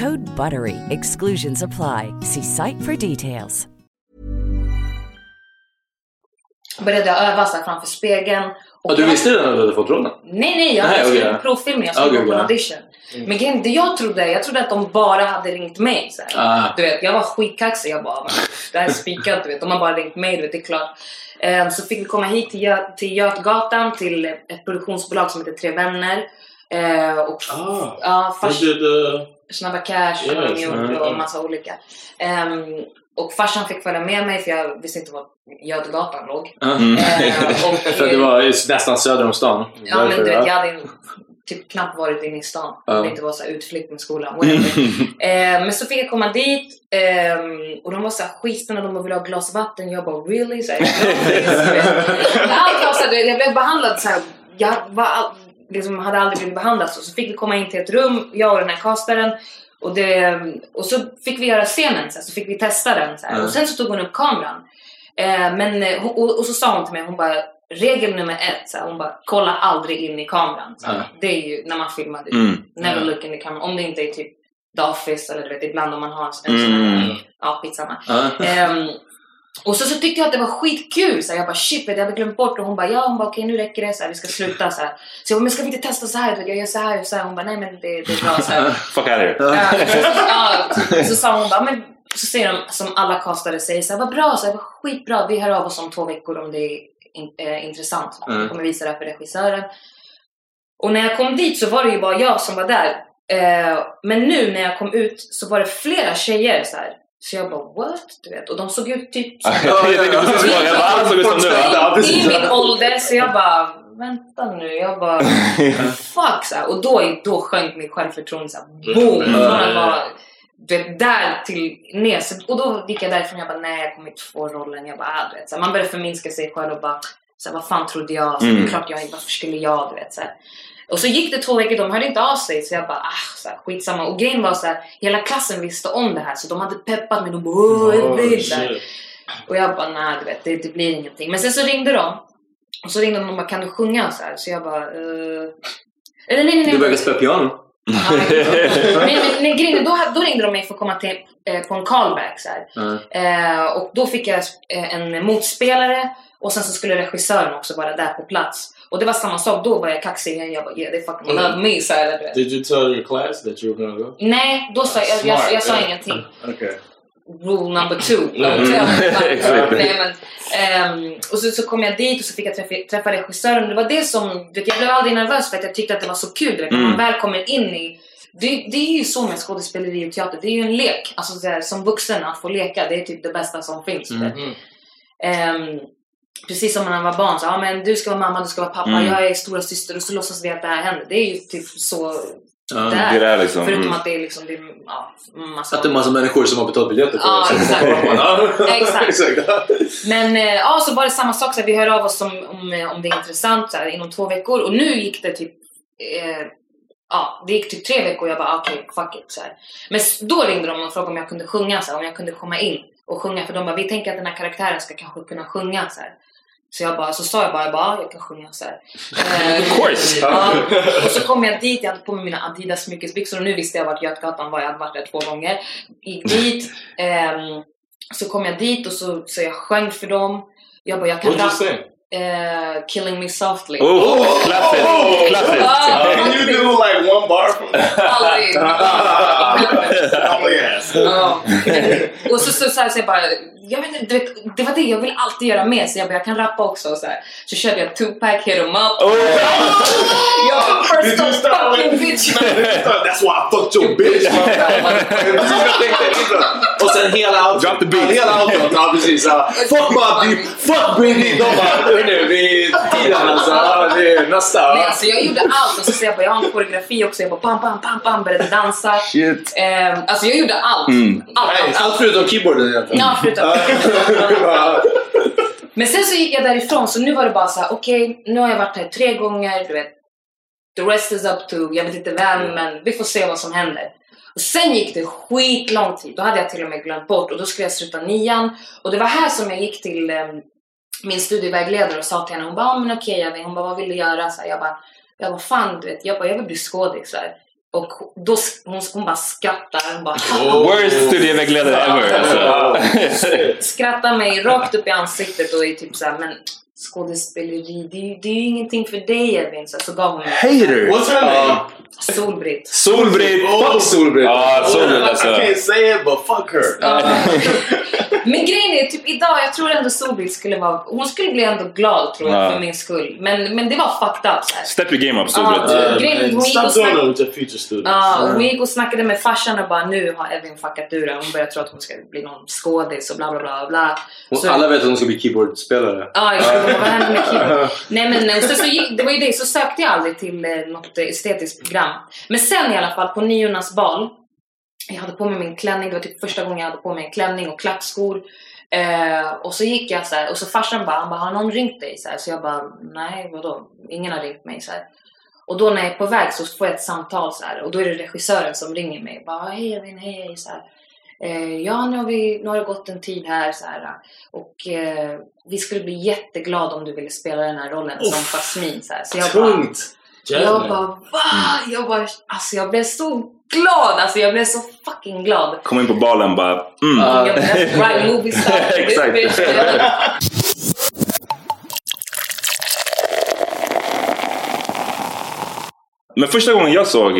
Code BUTTERY. Exclusions apply. See site for details. började jag öva så här framför spegeln. Och Ja, du visste redan att du hade fått rollen? Nej, nej, jag hade skrivit provfilmen. Jag skulle gå på en audition. Men grejen, det jag trodde, jag trodde att de bara hade ringt mig. Så här. Ah. Du vet, jag var skitkaxig. Jag bara, "Men, det här är spikat. Du vet. De har bara ringt mig, du vet, det är klart. Eh, Så fick vi komma hit till, Gö- till Götgatan till ett produktionsbolag som heter Tre Vänner. Eh, Och Ah, they fars, did uh, Snabba Cash har de gjort och massa olika. Ehm, och farsan fick följa med mig för jag visste inte var Götgatan låg. Mm. Eh, och- För det var nästan söder om stan. Ja, men Därför, du vet, ja. jag hade typ knappt varit inne i stan. Ja. Om det inte var så utflykt med skolan. eh, men så fick jag komma dit ehm, och de var så skitsnälla. De ville ha glas vatten. Jag bara really? Så här, vet, jag blev behandlad så här. Jag var liksom, hade aldrig blivit behandlad så. Så fick vi komma in till ett rum, jag och den här castaren. Och, det, och så fick vi göra scenen, så, här, så fick vi testa den. Så. Mm. Och sen så tog hon upp kameran. Eh, men, eh, och, och så sa hon till mig, hon bara regel nummer ett, så här, hon bara kolla aldrig in i kameran. Så. Ja. Det är ju när man filmar, det, Mm. never Mm. look in the camera. Om det inte är typ Office eller du vet ibland om man har en sån Mm. här, ja skitsamma. Ja. Och så, så tyckte jag att det var skitkul. Så jag bara shit, vet, jag hade glömt bort. Och hon bara ja, hon bara okej nu räcker det. Så här, vi ska sluta. Så, här. så jag bara, men ska vi inte testa så här? Jag gör så här och så här. Hon bara nej men det, det är bra. Så, här. Fuck out of here. Ja, så sa hon bara, men så säger de som alla kastare säger så här, vad bra, så här, vad skitbra, vi hör av oss om två veckor om det är in, eh, intressant. Mm. Jag kommer visa det här för regissören. Och när jag kom dit så var det ju bara jag som var där. Eh, men nu när jag kom ut så var det flera tjejer så här. Så jag bara what? Du vet. Och de såg ut typ så här, Jag tänkte precis fråga, vad alla såg ut som? Ja, i, min ålder. Så jag bara vänta nu. Jag bara fuck så här. Och då, då sjönk mitt självförtroende så här, boom. Mm. Från att vara du vet, där till ner. Så, och då gick jag därifrån jag bara nej jag kommer inte få rollen. Jag bara ah, du vet, så här, Man började förminska sig själv och bara så här, vad fan trodde jag? Så, Mm. Det är klart jag, varför skulle jag? Du vet, så här. Och så gick det två veckor, de hörde inte av sig så jag bara ah, så här, skitsamma. Och grejen var så här, hela klassen visste om det här så de hade peppat mig. De bara åh, jag vill. Och jag bara nej du vet det, det blir ingenting. Men sen så ringde de. Och så ringde de och bara kan du sjunga? Så, här. så jag bara eh... Eller nej nej nej. Du började spela piano? Ja, men- nej, men, är, då, då ringde de mig för att komma till, eh, på en callback. Så. Ja. Eh, och då fick jag eh, en motspelare och sen så skulle regissören också vara där på plats. Och det var samma sak, då var jag kaxig igen. Jag bara yeah they fucking love me. Så här, du vet. Did you tell your class that you were gonna go? Nej, då sa jag, jag, jag, jag sa Smart, ingenting. Okay. Rule number two. Mm. Nej, men, ehm, och så, så kom jag dit och så fick jag träffa, träffa regissören. Det var det som, vet, jag blev aldrig nervös för att jag tyckte att det var så kul. När man Mm. väl kommer in i det, det är ju så med skådespeleri och teater. Det är ju en lek. Alltså, så här, som vuxen, att få leka, det är typ det bästa som finns. Mm. Ehm, precis som när man var barn. Så, ja, men du ska vara mamma, du ska vara pappa, Mm. jag är stora syster och så låtsas vi att det här händer. Det är ju typ så Ja, det är det liksom. Förutom Mm. att det är liksom det är, ja, massa... Att det är massa människor som har betalat biljetter för Ja, det. exakt. Exakt. Men eh, ja, så var det samma sak. Så här, vi hör av oss om, om, om det är intressant så här, inom två veckor. Och nu gick det typ... Eh, ja, det gick typ tre veckor och jag bara okej, fuck it. Så här. Men då ringde de och frågade om jag kunde sjunga, så här, om jag kunde komma in och sjunga. För de bara, vi tänker att den här karaktären ska kanske kunna sjunga. Så, här. så jag bara, så sa jag bara, jag, bara, ja, jag kan sjunga. Så här. Eh, Of course. Ja. Och så kom jag dit, jag hade på mig mina Adidas smyckesbyxor och nu visste jag vart Götgatan var, jag hade varit där två gånger. Gick dit, ehm, så kom jag dit och så, så jag sjöng för dem. Jag bara, jag kan What'd Eh, killing me softly. Oh, klassiskt! Klassiskt! Ah, Can you do like one bar Aldrig. Ja. Och så, så, så, här, så jag bara, jag vet inte, vet, det var det jag vill alltid göra med så jag bara, jag kan rappa också. Och så, här. så körde jag Tupac, hit 'em up. Oh. Jag first you of start fucking bitch. That's why I fucked your bitch. Och sen hela outrot. Drop the beat. Hela outrot, ja precis. Fuck Bobby, fuck Biggie. De bara, hörni, vi är tiden alltså. Det är nästa. Nej, alltså jag gjorde allt och så jag bara, jag har en koreografi också. Jag bara pam, pam, pam, pam, började dansa. Shit. Eh, alltså jag gjorde allt. Mm. Allt, allt, allt. Allt förutom keyboarden egentligen. Ja, förutom. Men sen så gick jag därifrån så nu var det bara så här: okej, nu har jag varit här tre gånger, du vet. The rest is up to, jag vet inte vem, men vi får se vad som händer. Och sen gick det skitlång tid, då hade jag till och med glömt bort och då skulle jag sluta nian. Och det var här som jag gick till eh, min studievägledare och sa till henne, hon bara, ah, men okej Jenny, hon bara, vad vill du göra? Så här, jag bara, jag bara, fan du vet, jag bara, jag vill bli skådis. Och då, hon, hon bara skrattar, hon bara, Worst studievägledare ever. Alltså. skrattar mig rakt upp i ansiktet och är typ såhär, men skådespeleri, det, är ju- det är ju ingenting för dig Evin. Så, så gav hon mig Hater! What's her name? Solbritt. Solbritt! Oh. Fuck Solbritt! Ja, Solbritt I alltså. can't say it, but fuck her. Men grejen är, typ idag, jag tror ändå Solbritt skulle vara, hon skulle bli ändå glad tror jag Ja. för min skull. Men, men det var fucked up så här. Step your game up Ja, Solbritt. uh, grejen är, hon gick Stop och doing snackade, that with your future students. Ja, hon gick och snackade med farsan och bara nu har Evin fuckat ur det. Hon börjar tro att hon ska bli någon skådis och bla bla bla bla. Så- alla vet att hon ska bli keyboardspelare. Ja, exakt. Vad hände med keyboard? Nej men och så, så gick, det var ju det, så sökte jag aldrig till eh, något estetiskt program. Men sen i alla fall på niornas bal. Jag hade på mig min klänning, det var typ första gången jag hade på mig en klänning och klackskor. Eh, och så gick jag så här, och så farsan bara, han bara, har någon ringt dig? Så, här, så jag bara, nej vadå? Ingen har ringt mig. Så här. Och då när jag är på väg så får jag ett samtal så här, och då är det regissören som ringer mig. Bara, hej Evin, hej, hej. Så här. Eh, ja, nu har, vi, nu har det gått en tid här så här, och eh, vi skulle bli jätteglada om du ville spela den här rollen som Uff. Jasmine. Så, här. så jag bara, Tungt! jag Jasmine. bara, va? Jag bara, alltså jag blev så glad. Alltså jag blev så fucking glad. Kom in på balen bara... Mm. Jag bara, that's right movie star. Exakt. Men första gången jag såg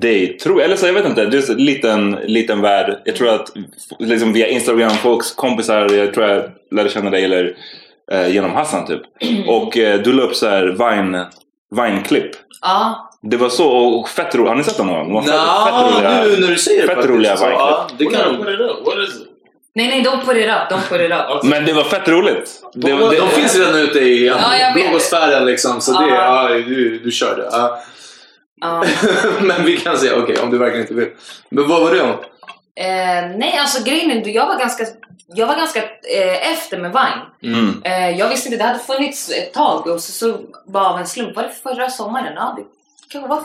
dig, tror, eller så jag vet inte, det är en liten, liten värld. Jag tror att liksom via Instagram, folks kompisar, jag tror jag lärde känna dig eller eh, genom Hassan typ. Och eh, du la upp så här Vine, Vine-klipp. Ja, Det var så, och fett roligt. Har ni sett dem någon gång? De var Nja, nu när du säger det fett faktiskt, roliga Vine-klipp. ja, det kan it? nej nej, de put it up. De put it up. Men det var fett roligt. Det, de, det, de finns redan ute i Ja, jag vet. bloggosfären liksom, så det, Ja. ja, du, du kör det. Ja. Ja. Men vi kan säga okej, om du verkligen inte vill. Men vad var det om? Eh, nej, alltså grejen är, jag var ganska, jag var ganska eh, efter med Vine. mm. Eh, jag visste inte, det hade funnits ett tag och så, så bara av en slump, var det förra sommaren? Ja, det kanske var.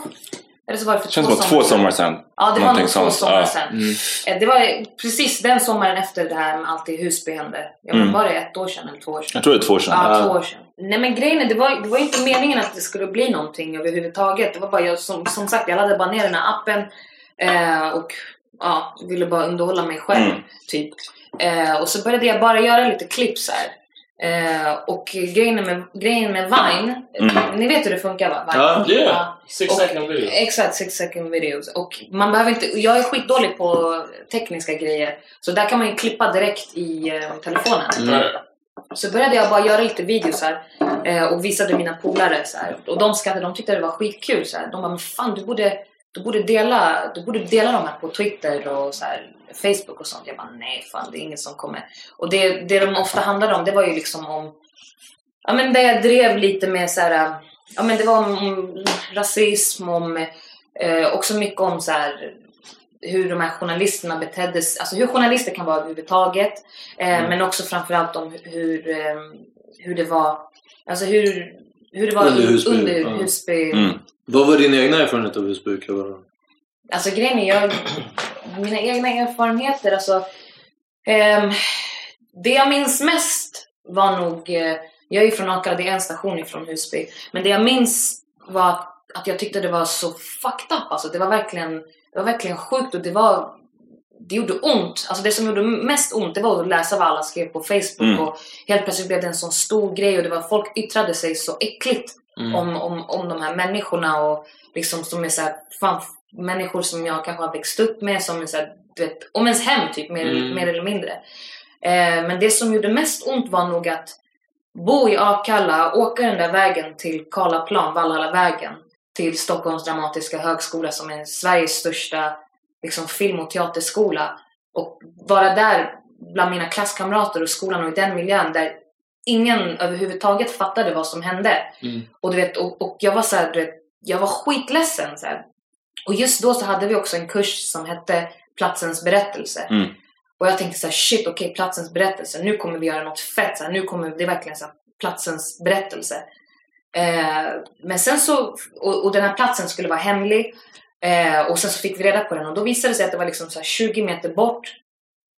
Eller så var det för känns två som två sommar sommar sedan. Ja, det var Någonting nog två sånt. sommar Ja. sedan. Mm. Eh, Det var precis den sommaren efter det här med allt i Husby hände. Jag Mm. Var det ett år sedan eller två år sedan? Jag tror det är två år sedan. Ja, Ja. två år sedan. Nej men grejen är, det var, det var inte meningen att det skulle bli någonting överhuvudtaget. Det var bara jag, som, som sagt, jag laddade bara ner den här appen eh, och ja, ville bara underhålla mig själv. Mm. Typ. Eh, och så började jag bara göra lite klipp så här. Eh, och grejen med, grejen med Vine, Mm. ni vet hur det funkar va? Vine? Ja, Yeah. Six Och- second video. Exakt, six second videos. Och man behöver inte, jag är skitdålig på tekniska grejer. Så där kan man ju klippa direkt i eh, telefonen. Right. Så började jag bara göra lite videos här eh, och visade mina polare så här. Och de skrattade, de tyckte det var skitkul. Så här. De bara, men fan du borde, du, borde dela, du borde dela de här på Twitter och så här, Facebook och sånt. Jag bara, nej fan det är ingen som kommer. Och det, det de ofta handlade om, det var ju liksom om Ja men där jag drev lite med så här, ja men det var om, rasism, om eh, också mycket om så här hur de här journalisterna betedde sig, alltså hur journalister kan vara överhuvudtaget. Eh, Men också framförallt om hur, eh, hur det var, alltså hur, hur det var Under Husby, under. Husby. Mm. Vad var dina egna erfarenheter av Husby? Alltså grejen är, jag, mina egna erfarenheter, alltså. ehm, det jag minns mest var nog, eh, jag är från Akara, det är en station ifrån Husby. Men det jag minns var att jag tyckte det var så fucked up. Alltså det var verkligen, det var verkligen sjukt och det var, det gjorde ont. Alltså det som gjorde mest ont det var att läsa vad alla skrev på Facebook Mm. och helt plötsligt blev det en sån stor grej och det var folk yttrade sig så äckligt Mm. om, om, om de här människorna och liksom som är så här, fan, människor som jag kanske har växt upp med som är så här, du vet, om ens hem typ mer, Mm. mer eller mindre. Eh, men det som gjorde mest ont var nog att bo i Akalla, åka den där vägen till Karlaplan, Valhallavägen till Stockholms dramatiska högskola som är Sveriges största liksom, film och teaterskola och vara där bland mina klasskamrater och skolan och i den miljön där ingen överhuvudtaget fattade vad som hände. Mm. Och, du vet, och, och jag var så här, du vet, jag var skitledsen. Så här. Och just då så hade vi också en kurs som hette Platsens berättelse. Mm. Och jag tänkte så här, shit okej, platsens berättelse, nu kommer vi göra något fett. Så här, nu kommer det verkligen så här, platsens berättelse. Eh, men sen så, och, och den här platsen skulle vara hemlig. Eh, och sen så fick vi reda på den och då visade det sig att det var liksom så här 20 meter bort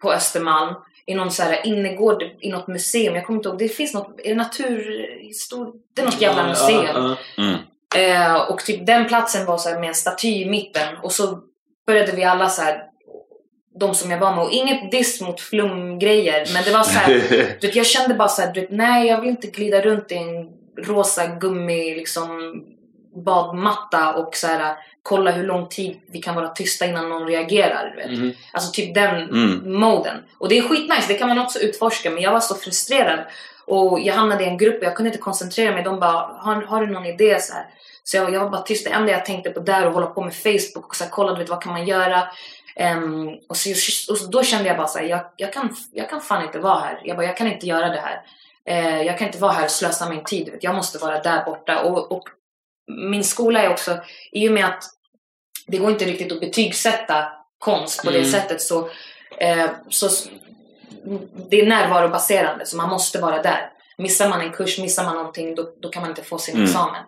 på Östermalm i någon så här innergård i något museum. Jag kommer inte ihåg, det finns något, är det naturhistor... Det är något jävla museum. Mm. Eh, och typ den platsen var så med en staty i mitten och så började vi alla så här de som jag var med. Och inget diss mot flumgrejer. Men det var så här, du vet, jag kände bara så här, du vet, nej jag vill inte glida runt i en rosa gummi liksom badmatta och så här, kolla hur lång tid vi kan vara tysta innan någon reagerar. Du vet. Mm. Alltså typ den Mm. moden. Och det är skitnice, det kan man också utforska. Men jag var så frustrerad. Och jag hamnade i en grupp och jag kunde inte koncentrera mig. De bara, har, har du någon idé? Så, här. så jag, jag var bara tyst. Det enda jag tänkte på där och hålla på med Facebook och så här, kolla du vet, vad kan man göra. Ehm, och, så, och då kände jag bara så här, jag, jag, kan, jag kan fan inte vara här. Jag bara, jag kan inte göra det här. Eh, jag kan inte vara här och slösa min tid. Vet. Jag måste vara där borta. Och, och min skola är också, i och med att det går inte riktigt att betygsätta konst på det Mm. sättet så, eh, så det är närvarobaserande så man måste vara där. Missar man en kurs, missar man någonting då, då kan man inte få sin Mm. examen.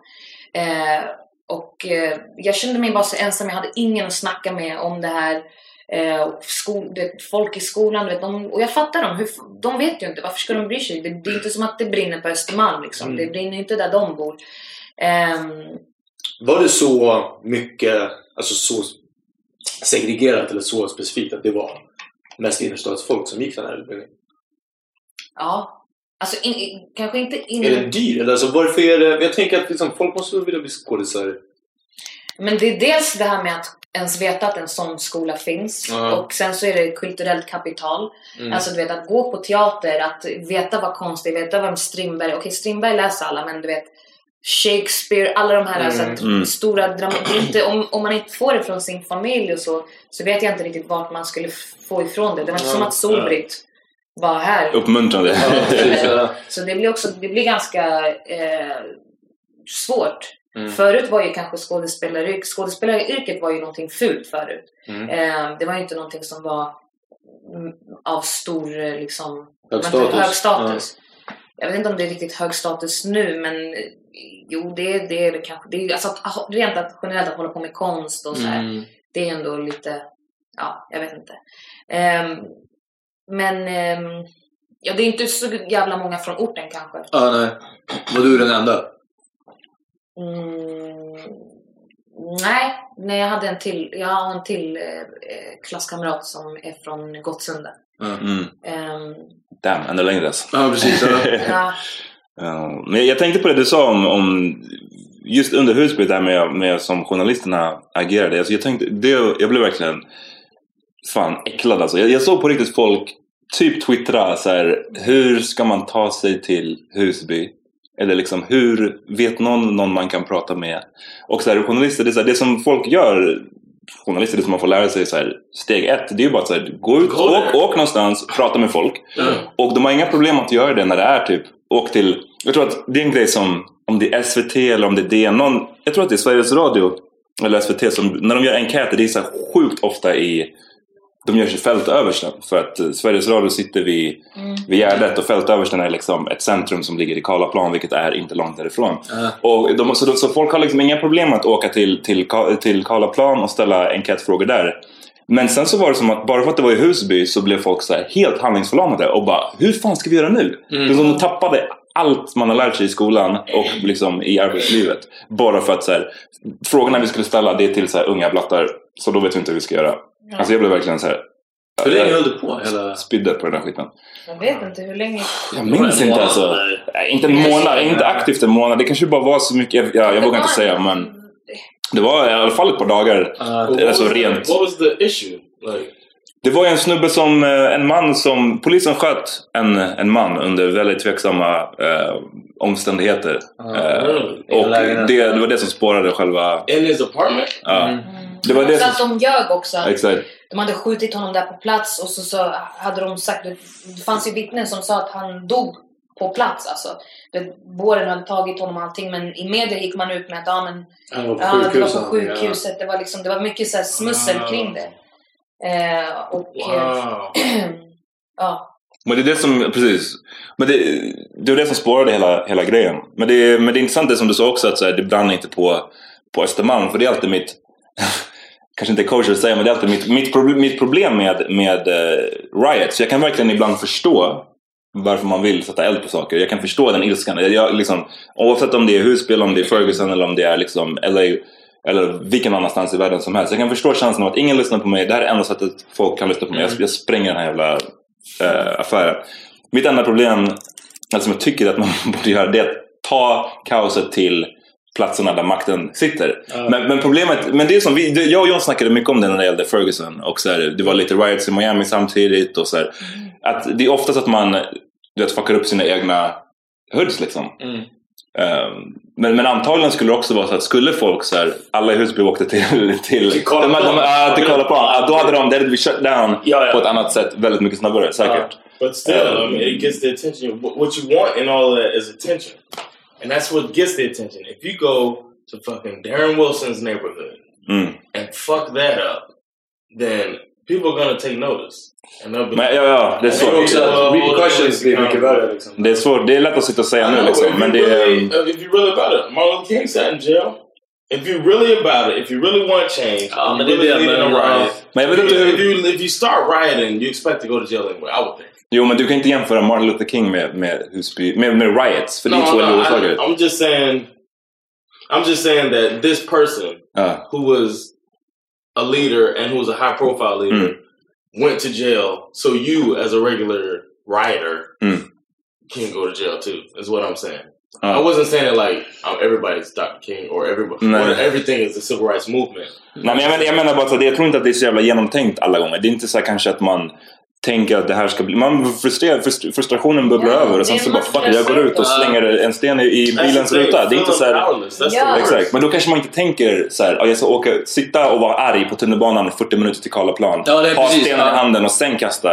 Eh, och eh, jag kände mig bara så ensam, jag hade ingen att snacka med om det här. Eh, skol, du vet, folk i skolan, vet, de, och jag fattar dem. Hur, de vet ju inte, varför ska de bry sig? Det, det är inte som att det brinner på Östermalm liksom. Mm. Det brinner inte där de bor. Ehm, Var det så mycket, alltså så segregerat eller så specifikt att det var mest innerstadsfolk som gick den här utbildningen? ja. Alltså in, in, kanske inte in... Är den dyr? Eller alltså varför är det... Jag tänker att liksom, folk måste vilja bli skådisar. Men det är dels det här med att ens veta att en sån skola finns. Ja. Och sen så är det kulturellt kapital. Mm. Alltså du vet att gå på teater, att veta vad konst är, veta vem Strindberg Okej Strindberg läser alla men du vet Shakespeare, alla de här Mm. alltså, att Mm. stora drama, det är inte, om, om man inte får det från sin familj och så Så vet jag inte riktigt vart man skulle få ifrån det. Det var inte som att Solbritt var här. Uppmuntrande. Så det blir också det blir ganska eh, svårt. Mm. Förut var ju kanske skådespelaryrket, skådespelaryrket var ju någonting fult förut. Mm. Eh, det var ju inte någonting som var mm, av stor eh, liksom, Hög status. hög status. Jag vet inte om det är riktigt hög status nu men jo det, är- det är det kanske. Det är, alltså, att, rent att, generellt att hålla på med konst och så här, Mm. Det är ändå lite, ja jag vet inte. Ehm, men ehm, ja, det är inte så jävla många från orten kanske. Ja, nej. Var du den enda? Mm, nej, nej, jag hade en till, jag har en till eh, klasskamrat som är från Gottsunda. Mm. Ehm, Damn, ännu längre alltså. Ja, precis. ja, Ja, men jag tänkte på det du sa om, om just under Husby, där med, med som journalisterna agerade. Alltså jag, tänkte, det, jag blev verkligen fan äcklad alltså. Jag, jag såg på riktigt folk typ twittra så här, hur ska man ta sig till Husby? Eller liksom, hur vet någon någon man kan prata med? Och så här, journalister, det, är så här, det som folk gör, journalister, det som man får lära sig så här, steg ett, det är ju bara så här, gå ut, åk, åk någonstans, prata med folk. Och de har inga problem att göra det när det är typ, åk till, jag tror att det är en grej som, om det är SVT eller om det är DN, någon, jag tror att det är Sveriges Radio eller SVT som, när de gör enkäter, det är så sjukt ofta i de gör sig fältöversten för att eh, Sveriges Radio sitter vid, vid Gärdet och fältöversten är liksom ett centrum som ligger i Karlaplan vilket är inte långt därifrån. Och de, så, så folk har liksom inga problem att åka till, till, till Karlaplan och ställa enkätfrågor där. Men sen så var det som att bara för att det var i Husby så blev folk så här helt handlingsförlamade och bara hur fan ska vi göra nu? Mm. Det är som de tappade allt man har lärt sig i skolan och liksom i arbetslivet. Bara för att så här, frågorna vi skulle ställa det är till så här unga blattar så då vet vi inte hur vi ska göra. Ja. Alltså jag blev verkligen så här. Hur länge höll du på? Hela... Spydde på den här skiten. jag vet inte hur länge. Jag minns inte alltså. Nej, Inte en månad, inte aktivt en månad. Det kanske bara var så mycket, ja, jag vågar inte säga men. Det var i alla fall ett par dagar. alltså rent. What was the issue? Like, Det var ju en snubbe som, eh, en man som, polisen sköt en, en man under väldigt tveksamma eh, omständigheter. Eh, really? och det, det var det som spårade själva... in his apartment? Ja. Det var det Så att som... de ljög också. Exakt. De hade skjutit honom där på plats och så, så hade de sagt, det fanns ju vittnen som sa att han dog på plats alltså. Det, båren hade tagit honom och allting men i media gick man ut med att ja, men, Han var på ja, det var sjukhuset, på sjukhuset. Det, var liksom, det var mycket så här smussel Wow. kring det. Eh, och, Wow. ja. Men det är det som, precis. Men det, det var det som spårade hela, hela grejen. Men det, men det är intressant det som du sa också att så här, det brann inte på, på Östermalm. För det är alltid mitt, kanske inte kosher att säga, men det är alltid mitt, mitt, problem, mitt problem med, med uh, riots. Jag kan verkligen ibland förstå varför man vill sätta eld på saker. Jag kan förstå den ilskan. Jag, liksom, oavsett om det är Husby, eller om det är Ferguson eller om det är liksom LA. Eller vilken annanstans i världen som helst. Jag kan förstå känslan av att ingen lyssnar på mig. Det här är enda sättet folk kan lyssna på mig. Jag, jag spränger den här jävla eh, affären. Mitt enda problem, alltså som jag tycker att man borde göra, det är att ta kaoset till platserna där makten sitter. Ja. Men, men problemet, men det är som vi, jag och John snackade mycket om det när det gällde Ferguson. Och så här, det var lite riots i Miami samtidigt. Och så här, att det är oftast att man du vet, fuckar upp sina egna hoods liksom. Mm. Ehm, men, men antagligen skulle det också vara så att skulle folk så här, alla i Husby åkte till, till, Till Karlaplan. de, de, ja, till Karlaplan, då hade de, det hade blivit shut down Ja, ja. på ett annat sätt väldigt mycket snabbare säkert. But still, I mean, it gets the attention. Wh- What you want in all of that is attention. And that's what gets the attention. If you go to fucking Darren Wilson's neighborhood Mm. and fuck that up, then people are going to take notice. And they'll be Men, ja, ja, det är Jag tror också svårt. att repercussions blir mycket värre. Liksom. Det är svårt, det är lätt att sitta och säga I nu know, liksom. if, Men you det really, är... if you really about it, Martin Luther King sat in jail. If you really about it, if you really want change, Ja, and men you det really det, need men, a ja. riot, Men jag vet if, inte you, hur- if, you, if you start rioting, you expect to go to jail anyway. I would think. Jo, men du kan inte jämföra Martin Luther King med, med Husby, med, med riots. För det är två olika I. I'm just saying. I'm just saying that this person Ja. who was a leader and who was a high profile leader went to jail. So you, as a regular rioter, Mm. can go to jail too. Is what I'm saying. Ja. I wasn't saying it like everybody's Dr. King or everybody. No. or everything is the civil rights movement. Nej, men jag, menar, jag menar bara att jag tror inte att det är så jävla genomtänkt alla gånger. Det är inte så kanske att man tänker att det här ska bli... Man frustrerar, frust- frustrationen bubblar Ja, över och sen så bara fuck jag går ut och slänger en sten i, i That's bilens ruta. Det är inte så här... Ja. Exakt, men då kanske man inte tänker så här, "Ja, jag ska åka, sitta och vara arg på tunnelbanan 40 minuter till Karlaplan. Ja, ha precis, stenen ja. i handen och sen kasta.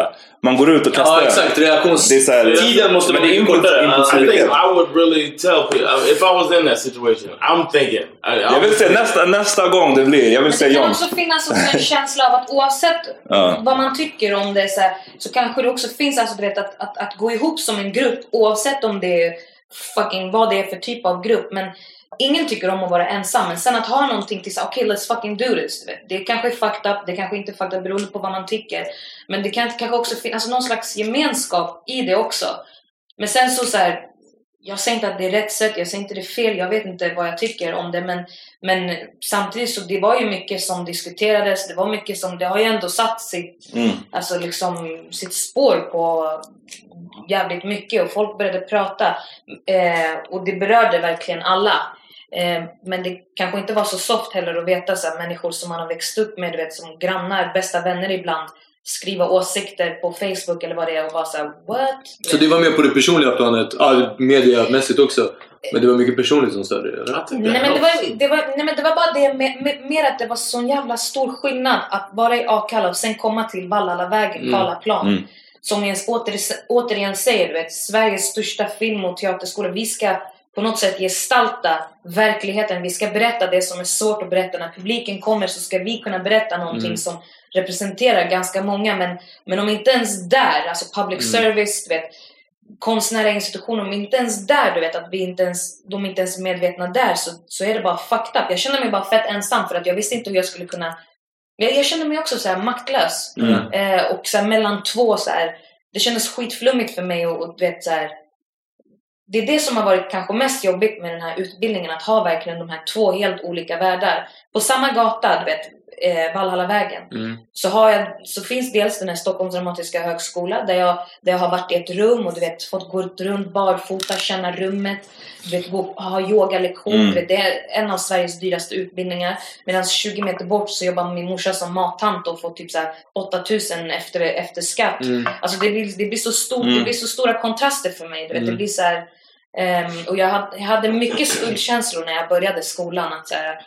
Man går ut och kastar Ja, exakt. Det är så här- Reaktionstiden måste Men vara mycket kortare. I impulsivitet. think I would really tell people if I was in that situation. I'm thinking. I, I Jag vill se nästa, nästa gång det blir. Jag vill se det kan John. också finnas också en känsla av att oavsett Ja. vad man tycker om det så, här, så kanske det också finns alltså, du vet, att, att, att gå ihop som en grupp oavsett om det är fucking vad det är för typ av grupp. Men ingen tycker om att vara ensam. Men sen att ha någonting till så okej let's fucking do this. Det kanske är fucked up, det kanske inte är fucked up beroende på vad man tycker. Men det kan kanske också finnas alltså, någon slags gemenskap i det också. Men sen så, så här, jag säger inte att det är rätt sätt, jag säger inte det är fel, jag vet inte vad jag tycker om det men, men samtidigt så det var ju mycket som diskuterades, det var mycket som, det har ju ändå satt sitt, Mm. alltså liksom, sitt spår på jävligt mycket och folk började prata eh, och det berörde verkligen alla. Eh, men det kanske inte var så soft heller att veta så här, människor som man har växt upp med, du vet, som grannar, bästa vänner ibland skriva åsikter på Facebook eller vad det är och vara såhär what? Så det var mer på det personliga planet, ja, mediamässigt också. Men det var mycket personligt som störde det? Nej men, det var, det var, nej men det var bara det med, med, mer att det var sån jävla stor skillnad att vara i Akalla och sen komma till Vallalavägen, Mm. Karlaplan. Mm. Som jag åter, återigen säger, du vet, Sveriges största film och teaterskola. Vi ska på något sätt gestalta verkligheten. Vi ska berätta det som är svårt att berätta. När publiken kommer så ska vi kunna berätta någonting Mm. som representerar ganska många. Men, men om inte ens där, alltså public Mm. service, du vet, konstnärliga institutioner, om inte ens där, du vet, att vi inte ens, de inte ens är medvetna där så, så är det bara fucked up. Jag känner mig bara fett ensam för att jag visste inte hur jag skulle kunna... Jag, jag känner mig också så här maktlös. Mm. Eh, och så här mellan två så här. Det kändes skitflummigt för mig och, och du vet så här. Det är det som har varit kanske mest jobbigt med den här utbildningen, att ha verkligen de här två helt olika världar. På samma gata, du vet, eh, Valhallavägen, Mm. så, har jag, så finns dels den här Stockholms dramatiska högskola där jag, där jag har varit i ett rum och du vet, fått gå runt barfota, känna rummet, du vet, gå, ha yogalektion. Mm. Vet, det är en av Sveriges dyraste utbildningar. Medan 20 meter bort så jobbar min morsa som mattant och får typ så här 8000 efter, efter skatt. Mm. Alltså det blir, det blir, så, stor, Mm. det blir så stora kontraster för mig. Du vet, Mm. det blir så här, ehm, och jag hade, jag hade mycket skuldkänslor när jag började skolan. Att så här,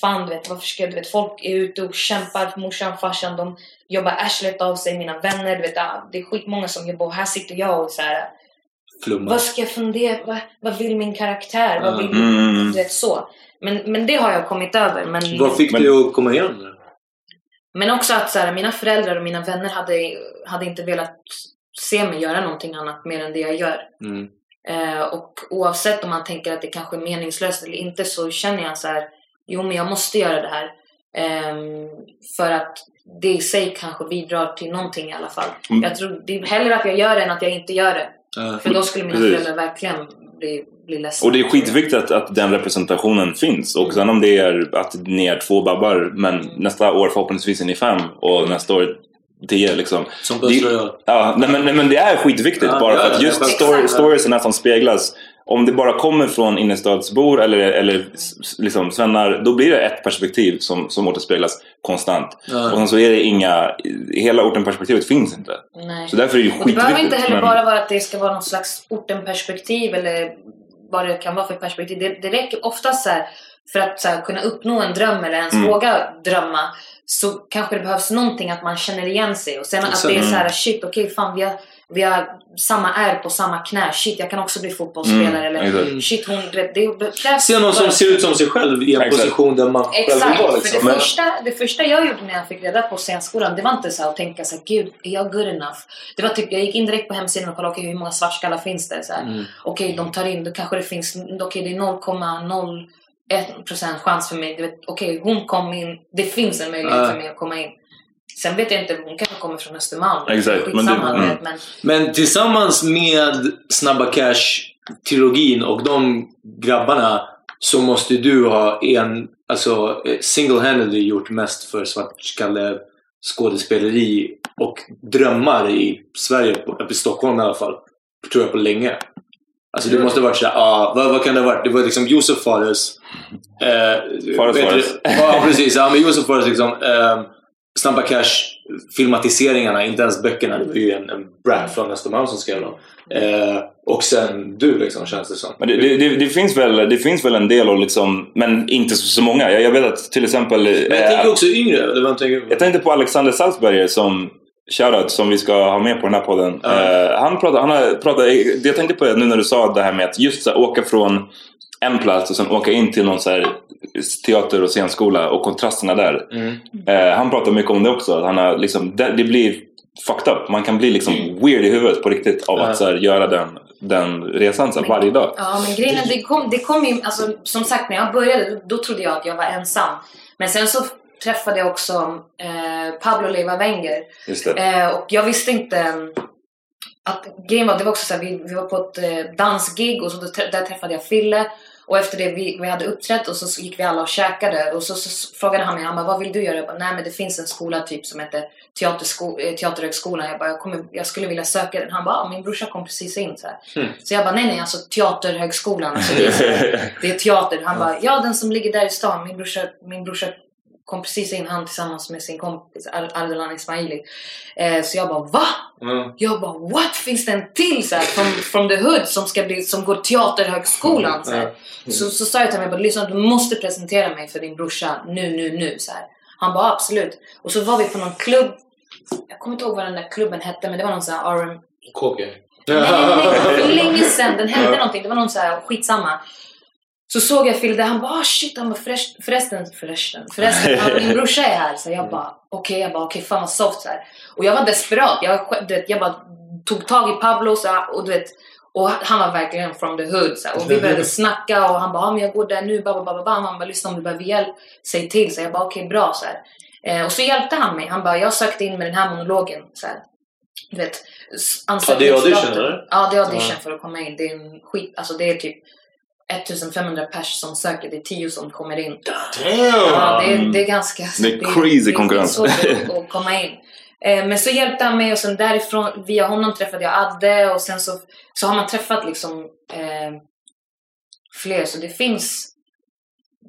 fan, du vet, varför ska jag, du vet, folk är ute och kämpar. Morsan, farsan, de jobbar arslet av sig. Mina vänner, du vet, ah, det är skitmånga som jobbar. Och här sitter jag och så här, Flumma. vad ska jag fundera? Vad, vad vill min karaktär? Vad vill, Mm. du vet, så. Men, men det har jag kommit över. Men, Vad fick Men- dig att komma igen? men också att så här, mina föräldrar och mina vänner hade, hade inte velat se mig göra någonting annat mer än det jag gör. Mm. Eh, och oavsett om man tänker att det kanske är meningslöst eller inte så känner jag så här, jo men jag måste göra det här. Ehm, för att det i sig kanske bidrar till någonting i alla fall. Mm. Jag tror det är hellre att jag gör det än att jag inte gör det. Ja. För då skulle mina Precis. föräldrar verkligen bli, bli ledsna. Och det är skitviktigt att, att den representationen finns. Och sen om det är att ni är två babbar men nästa år förhoppningsvis är ni fem och nästa år tio liksom. Som det, ja, nej, men, nej, men det är skitviktigt Ja, bara ja, för att just story, storiesarna som speglas om det bara kommer från innerstadsbor eller, eller liksom svennar, då blir det ett perspektiv som, som återspeglas konstant. Ja. Och sen så är det inga, hela orten-perspektivet finns inte. Nej. Så därför är det ju det behöver inte heller men- bara vara att det ska vara någon slags ortenperspektiv eller vad det kan vara för perspektiv. Det, det räcker oftast så här, för att så här, kunna uppnå en dröm eller ens Mm. våga drömma så kanske det behövs någonting att man känner igen sig och sen att Exakt. det är så här Mm. shit okej fan vi har, vi har samma ärr på samma knä. Shit jag kan också bli fotbollsspelare Mm, eller exakt. shit hon, det, det Se någon som ser ut som sig själv i en Exakt. position där man själv vill Exakt, vara. för Liksom. det Men- första, det första jag gjorde när jag fick reda på scenskolan, det var inte så här att tänka så här, gud, är jag good enough? Det var typ, jag gick in direkt på hemsidan och kollade, okej hur många svartskallar finns det? Så här, Mm. Okej, de tar in, då kanske det finns, okej det är 0,01% chans för mig. Okej, hon kom in, det finns en möjlighet Ja. för mig att komma in. Sen vet jag inte, hon kanske kommer från Östermalm. Exakt, men det- du mm. vet, men Men tillsammans med Snabba Cash-trilogin och de grabbarna så måste du ha en, alltså eh, single-handedly gjort mest för svartskalle skådespeleri och drömmar i Sverige, i Stockholm i alla fall, tror jag på länge. Alltså det måste ha varit såhär, ah, vad, vad kan det ha varit? Det var liksom Josef Fares. Eh, Fares Fares. Ja, precis. Ja, men Josef Fares liksom. Eh, Snabba Cash filmatiseringarna, inte ens böckerna. Det var ju en, en Brad från Östermalm som skrev dem. Eh, och sen du liksom, känns det som. Men det, det, det, det, finns väl, det finns väl en del, och liksom, men inte så, så många. Jag, jag vet att till exempel... Men jag eh, tänker också yngre. Vad tänker du? Jag tänkte på Alexander Salzberger som shoutout som vi ska ha med på den här podden. Eh, han pratar, han har pratat, jag tänkte på det nu när du sa det här med att just så åka från en plats och sen åka in till någon så här teater och scenskola och kontrasterna där. Mm. Eh, han pratar mycket om det också. att Han har liksom, det, det blir fucked up. Man kan bli liksom weird i huvudet på riktigt av att så här, göra den, den resan så här, varje dag. Ja, men grejen är, det kom, det kom ju, alltså, som sagt när jag började då, då trodde jag att jag var ensam. Men sen så träffade jag också eh, Pablo Leiva Wenger. Just det. Eh, och jag visste inte mm, att grejen var, det var också så här, vi, vi var på ett eh, dansgig och så där träffade jag Fille. Och efter det vi, vi hade uppträtt och så gick vi alla och käkade och så, så, frågade han mig, han bara, vad vill du göra? Jag bara, nej men det finns en skola typ som heter teatersko, eh, Teaterhögskolan. Jag bara, jag, kommer, jag skulle vilja söka den. Han bara, ah, min brorsa kom precis in så. Mm. Så jag bara, nej nej alltså Teaterhögskolan. Alltså, det, är, det är teater. Han bara, ja den som ligger där i stan. Min brorsa, min brorsa kom precis in, han tillsammans med sin kompis Ar- Ardalan Ismaili. Eh, så jag bara, va? Mm. Jag bara, what? Finns det en till så här, from, from the hood som, ska bli, som går teaterhögskolan? Så, här. Så, så sa jag till honom, jag bara, lyssna du måste presentera mig för din brorsa nu, nu, nu. Så här. Han bara, absolut. Och så var vi på någon klubb. Jag kommer inte ihåg vad den där klubben hette, men det var någon sån här RM... KG. Nej, nej, nej. För länge sedan. Den hette någonting. Det var någon så här skitsamma. Så såg jag där. Han bara ah, shit. Han bara förresten, förresten, förresten, förresten han, min brorsa är här. Så jag bara okej, jag bara okej, fan vad soft så här. Och jag var desperat. Jag, vet, jag bara tog tag i Pablo så här, och du vet och han var verkligen from the hood. Så här, och vi började snacka och han bara, ah, men jag går där nu. Babba, babba, babba. Han bara, lyssna om du behöver hjälp, säg till. Så jag bara, okej, bra. Så här. Eh, och så hjälpte han mig. Han bara, jag sökte in med den här monologen. Så. Du vet, Ja, det är audition, ansökningsdatum. eller? Ja, det är audition Ja. för att komma in. Det är en skit, alltså det är typ 1500 pers som söker, det är 10 som kommer in. Ja, det är, det är ganska... Det är crazy det är konkurrens. skitsvårt att, att komma in. Eh, men så hjälpte han mig och sen därifrån, via honom träffade jag Adde och sen så, så har man träffat liksom eh, fler. Så det finns...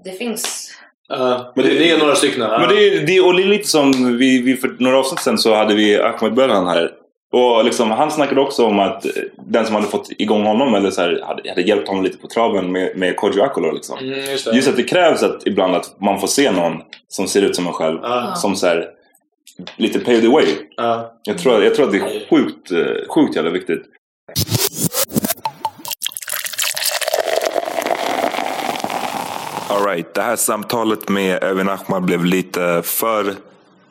Det finns... Ja, Men det- det, är några stycken. ja. Men det är, det, och det är lite som vi, vi för några avsnitt sen så hade vi Ahmed Bölan här. Och liksom, han snackade också om att den som hade fått igång honom eller så här, hade, hade hjälpt honom lite på traven med, med Kodjo Akolor. Liksom. Mm, just det. Just att det krävs att ibland att man får se någon som ser ut som en själv. Ja. Som så här, lite pave the way. Ja. Jag tror, jag tror att det är sjukt, eh, sjukt jävla viktigt. Alright, det här samtalet med Evin Ahmad blev lite för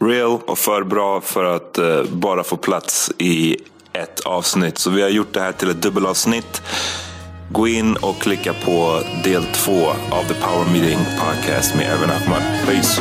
real och för bra för att eh, bara få plats i ett avsnitt. Så vi har gjort det här till ett dubbelavsnitt. Gå in och klicka på del två av The Power Meeting Podcast med Evin Ahmad. Peace!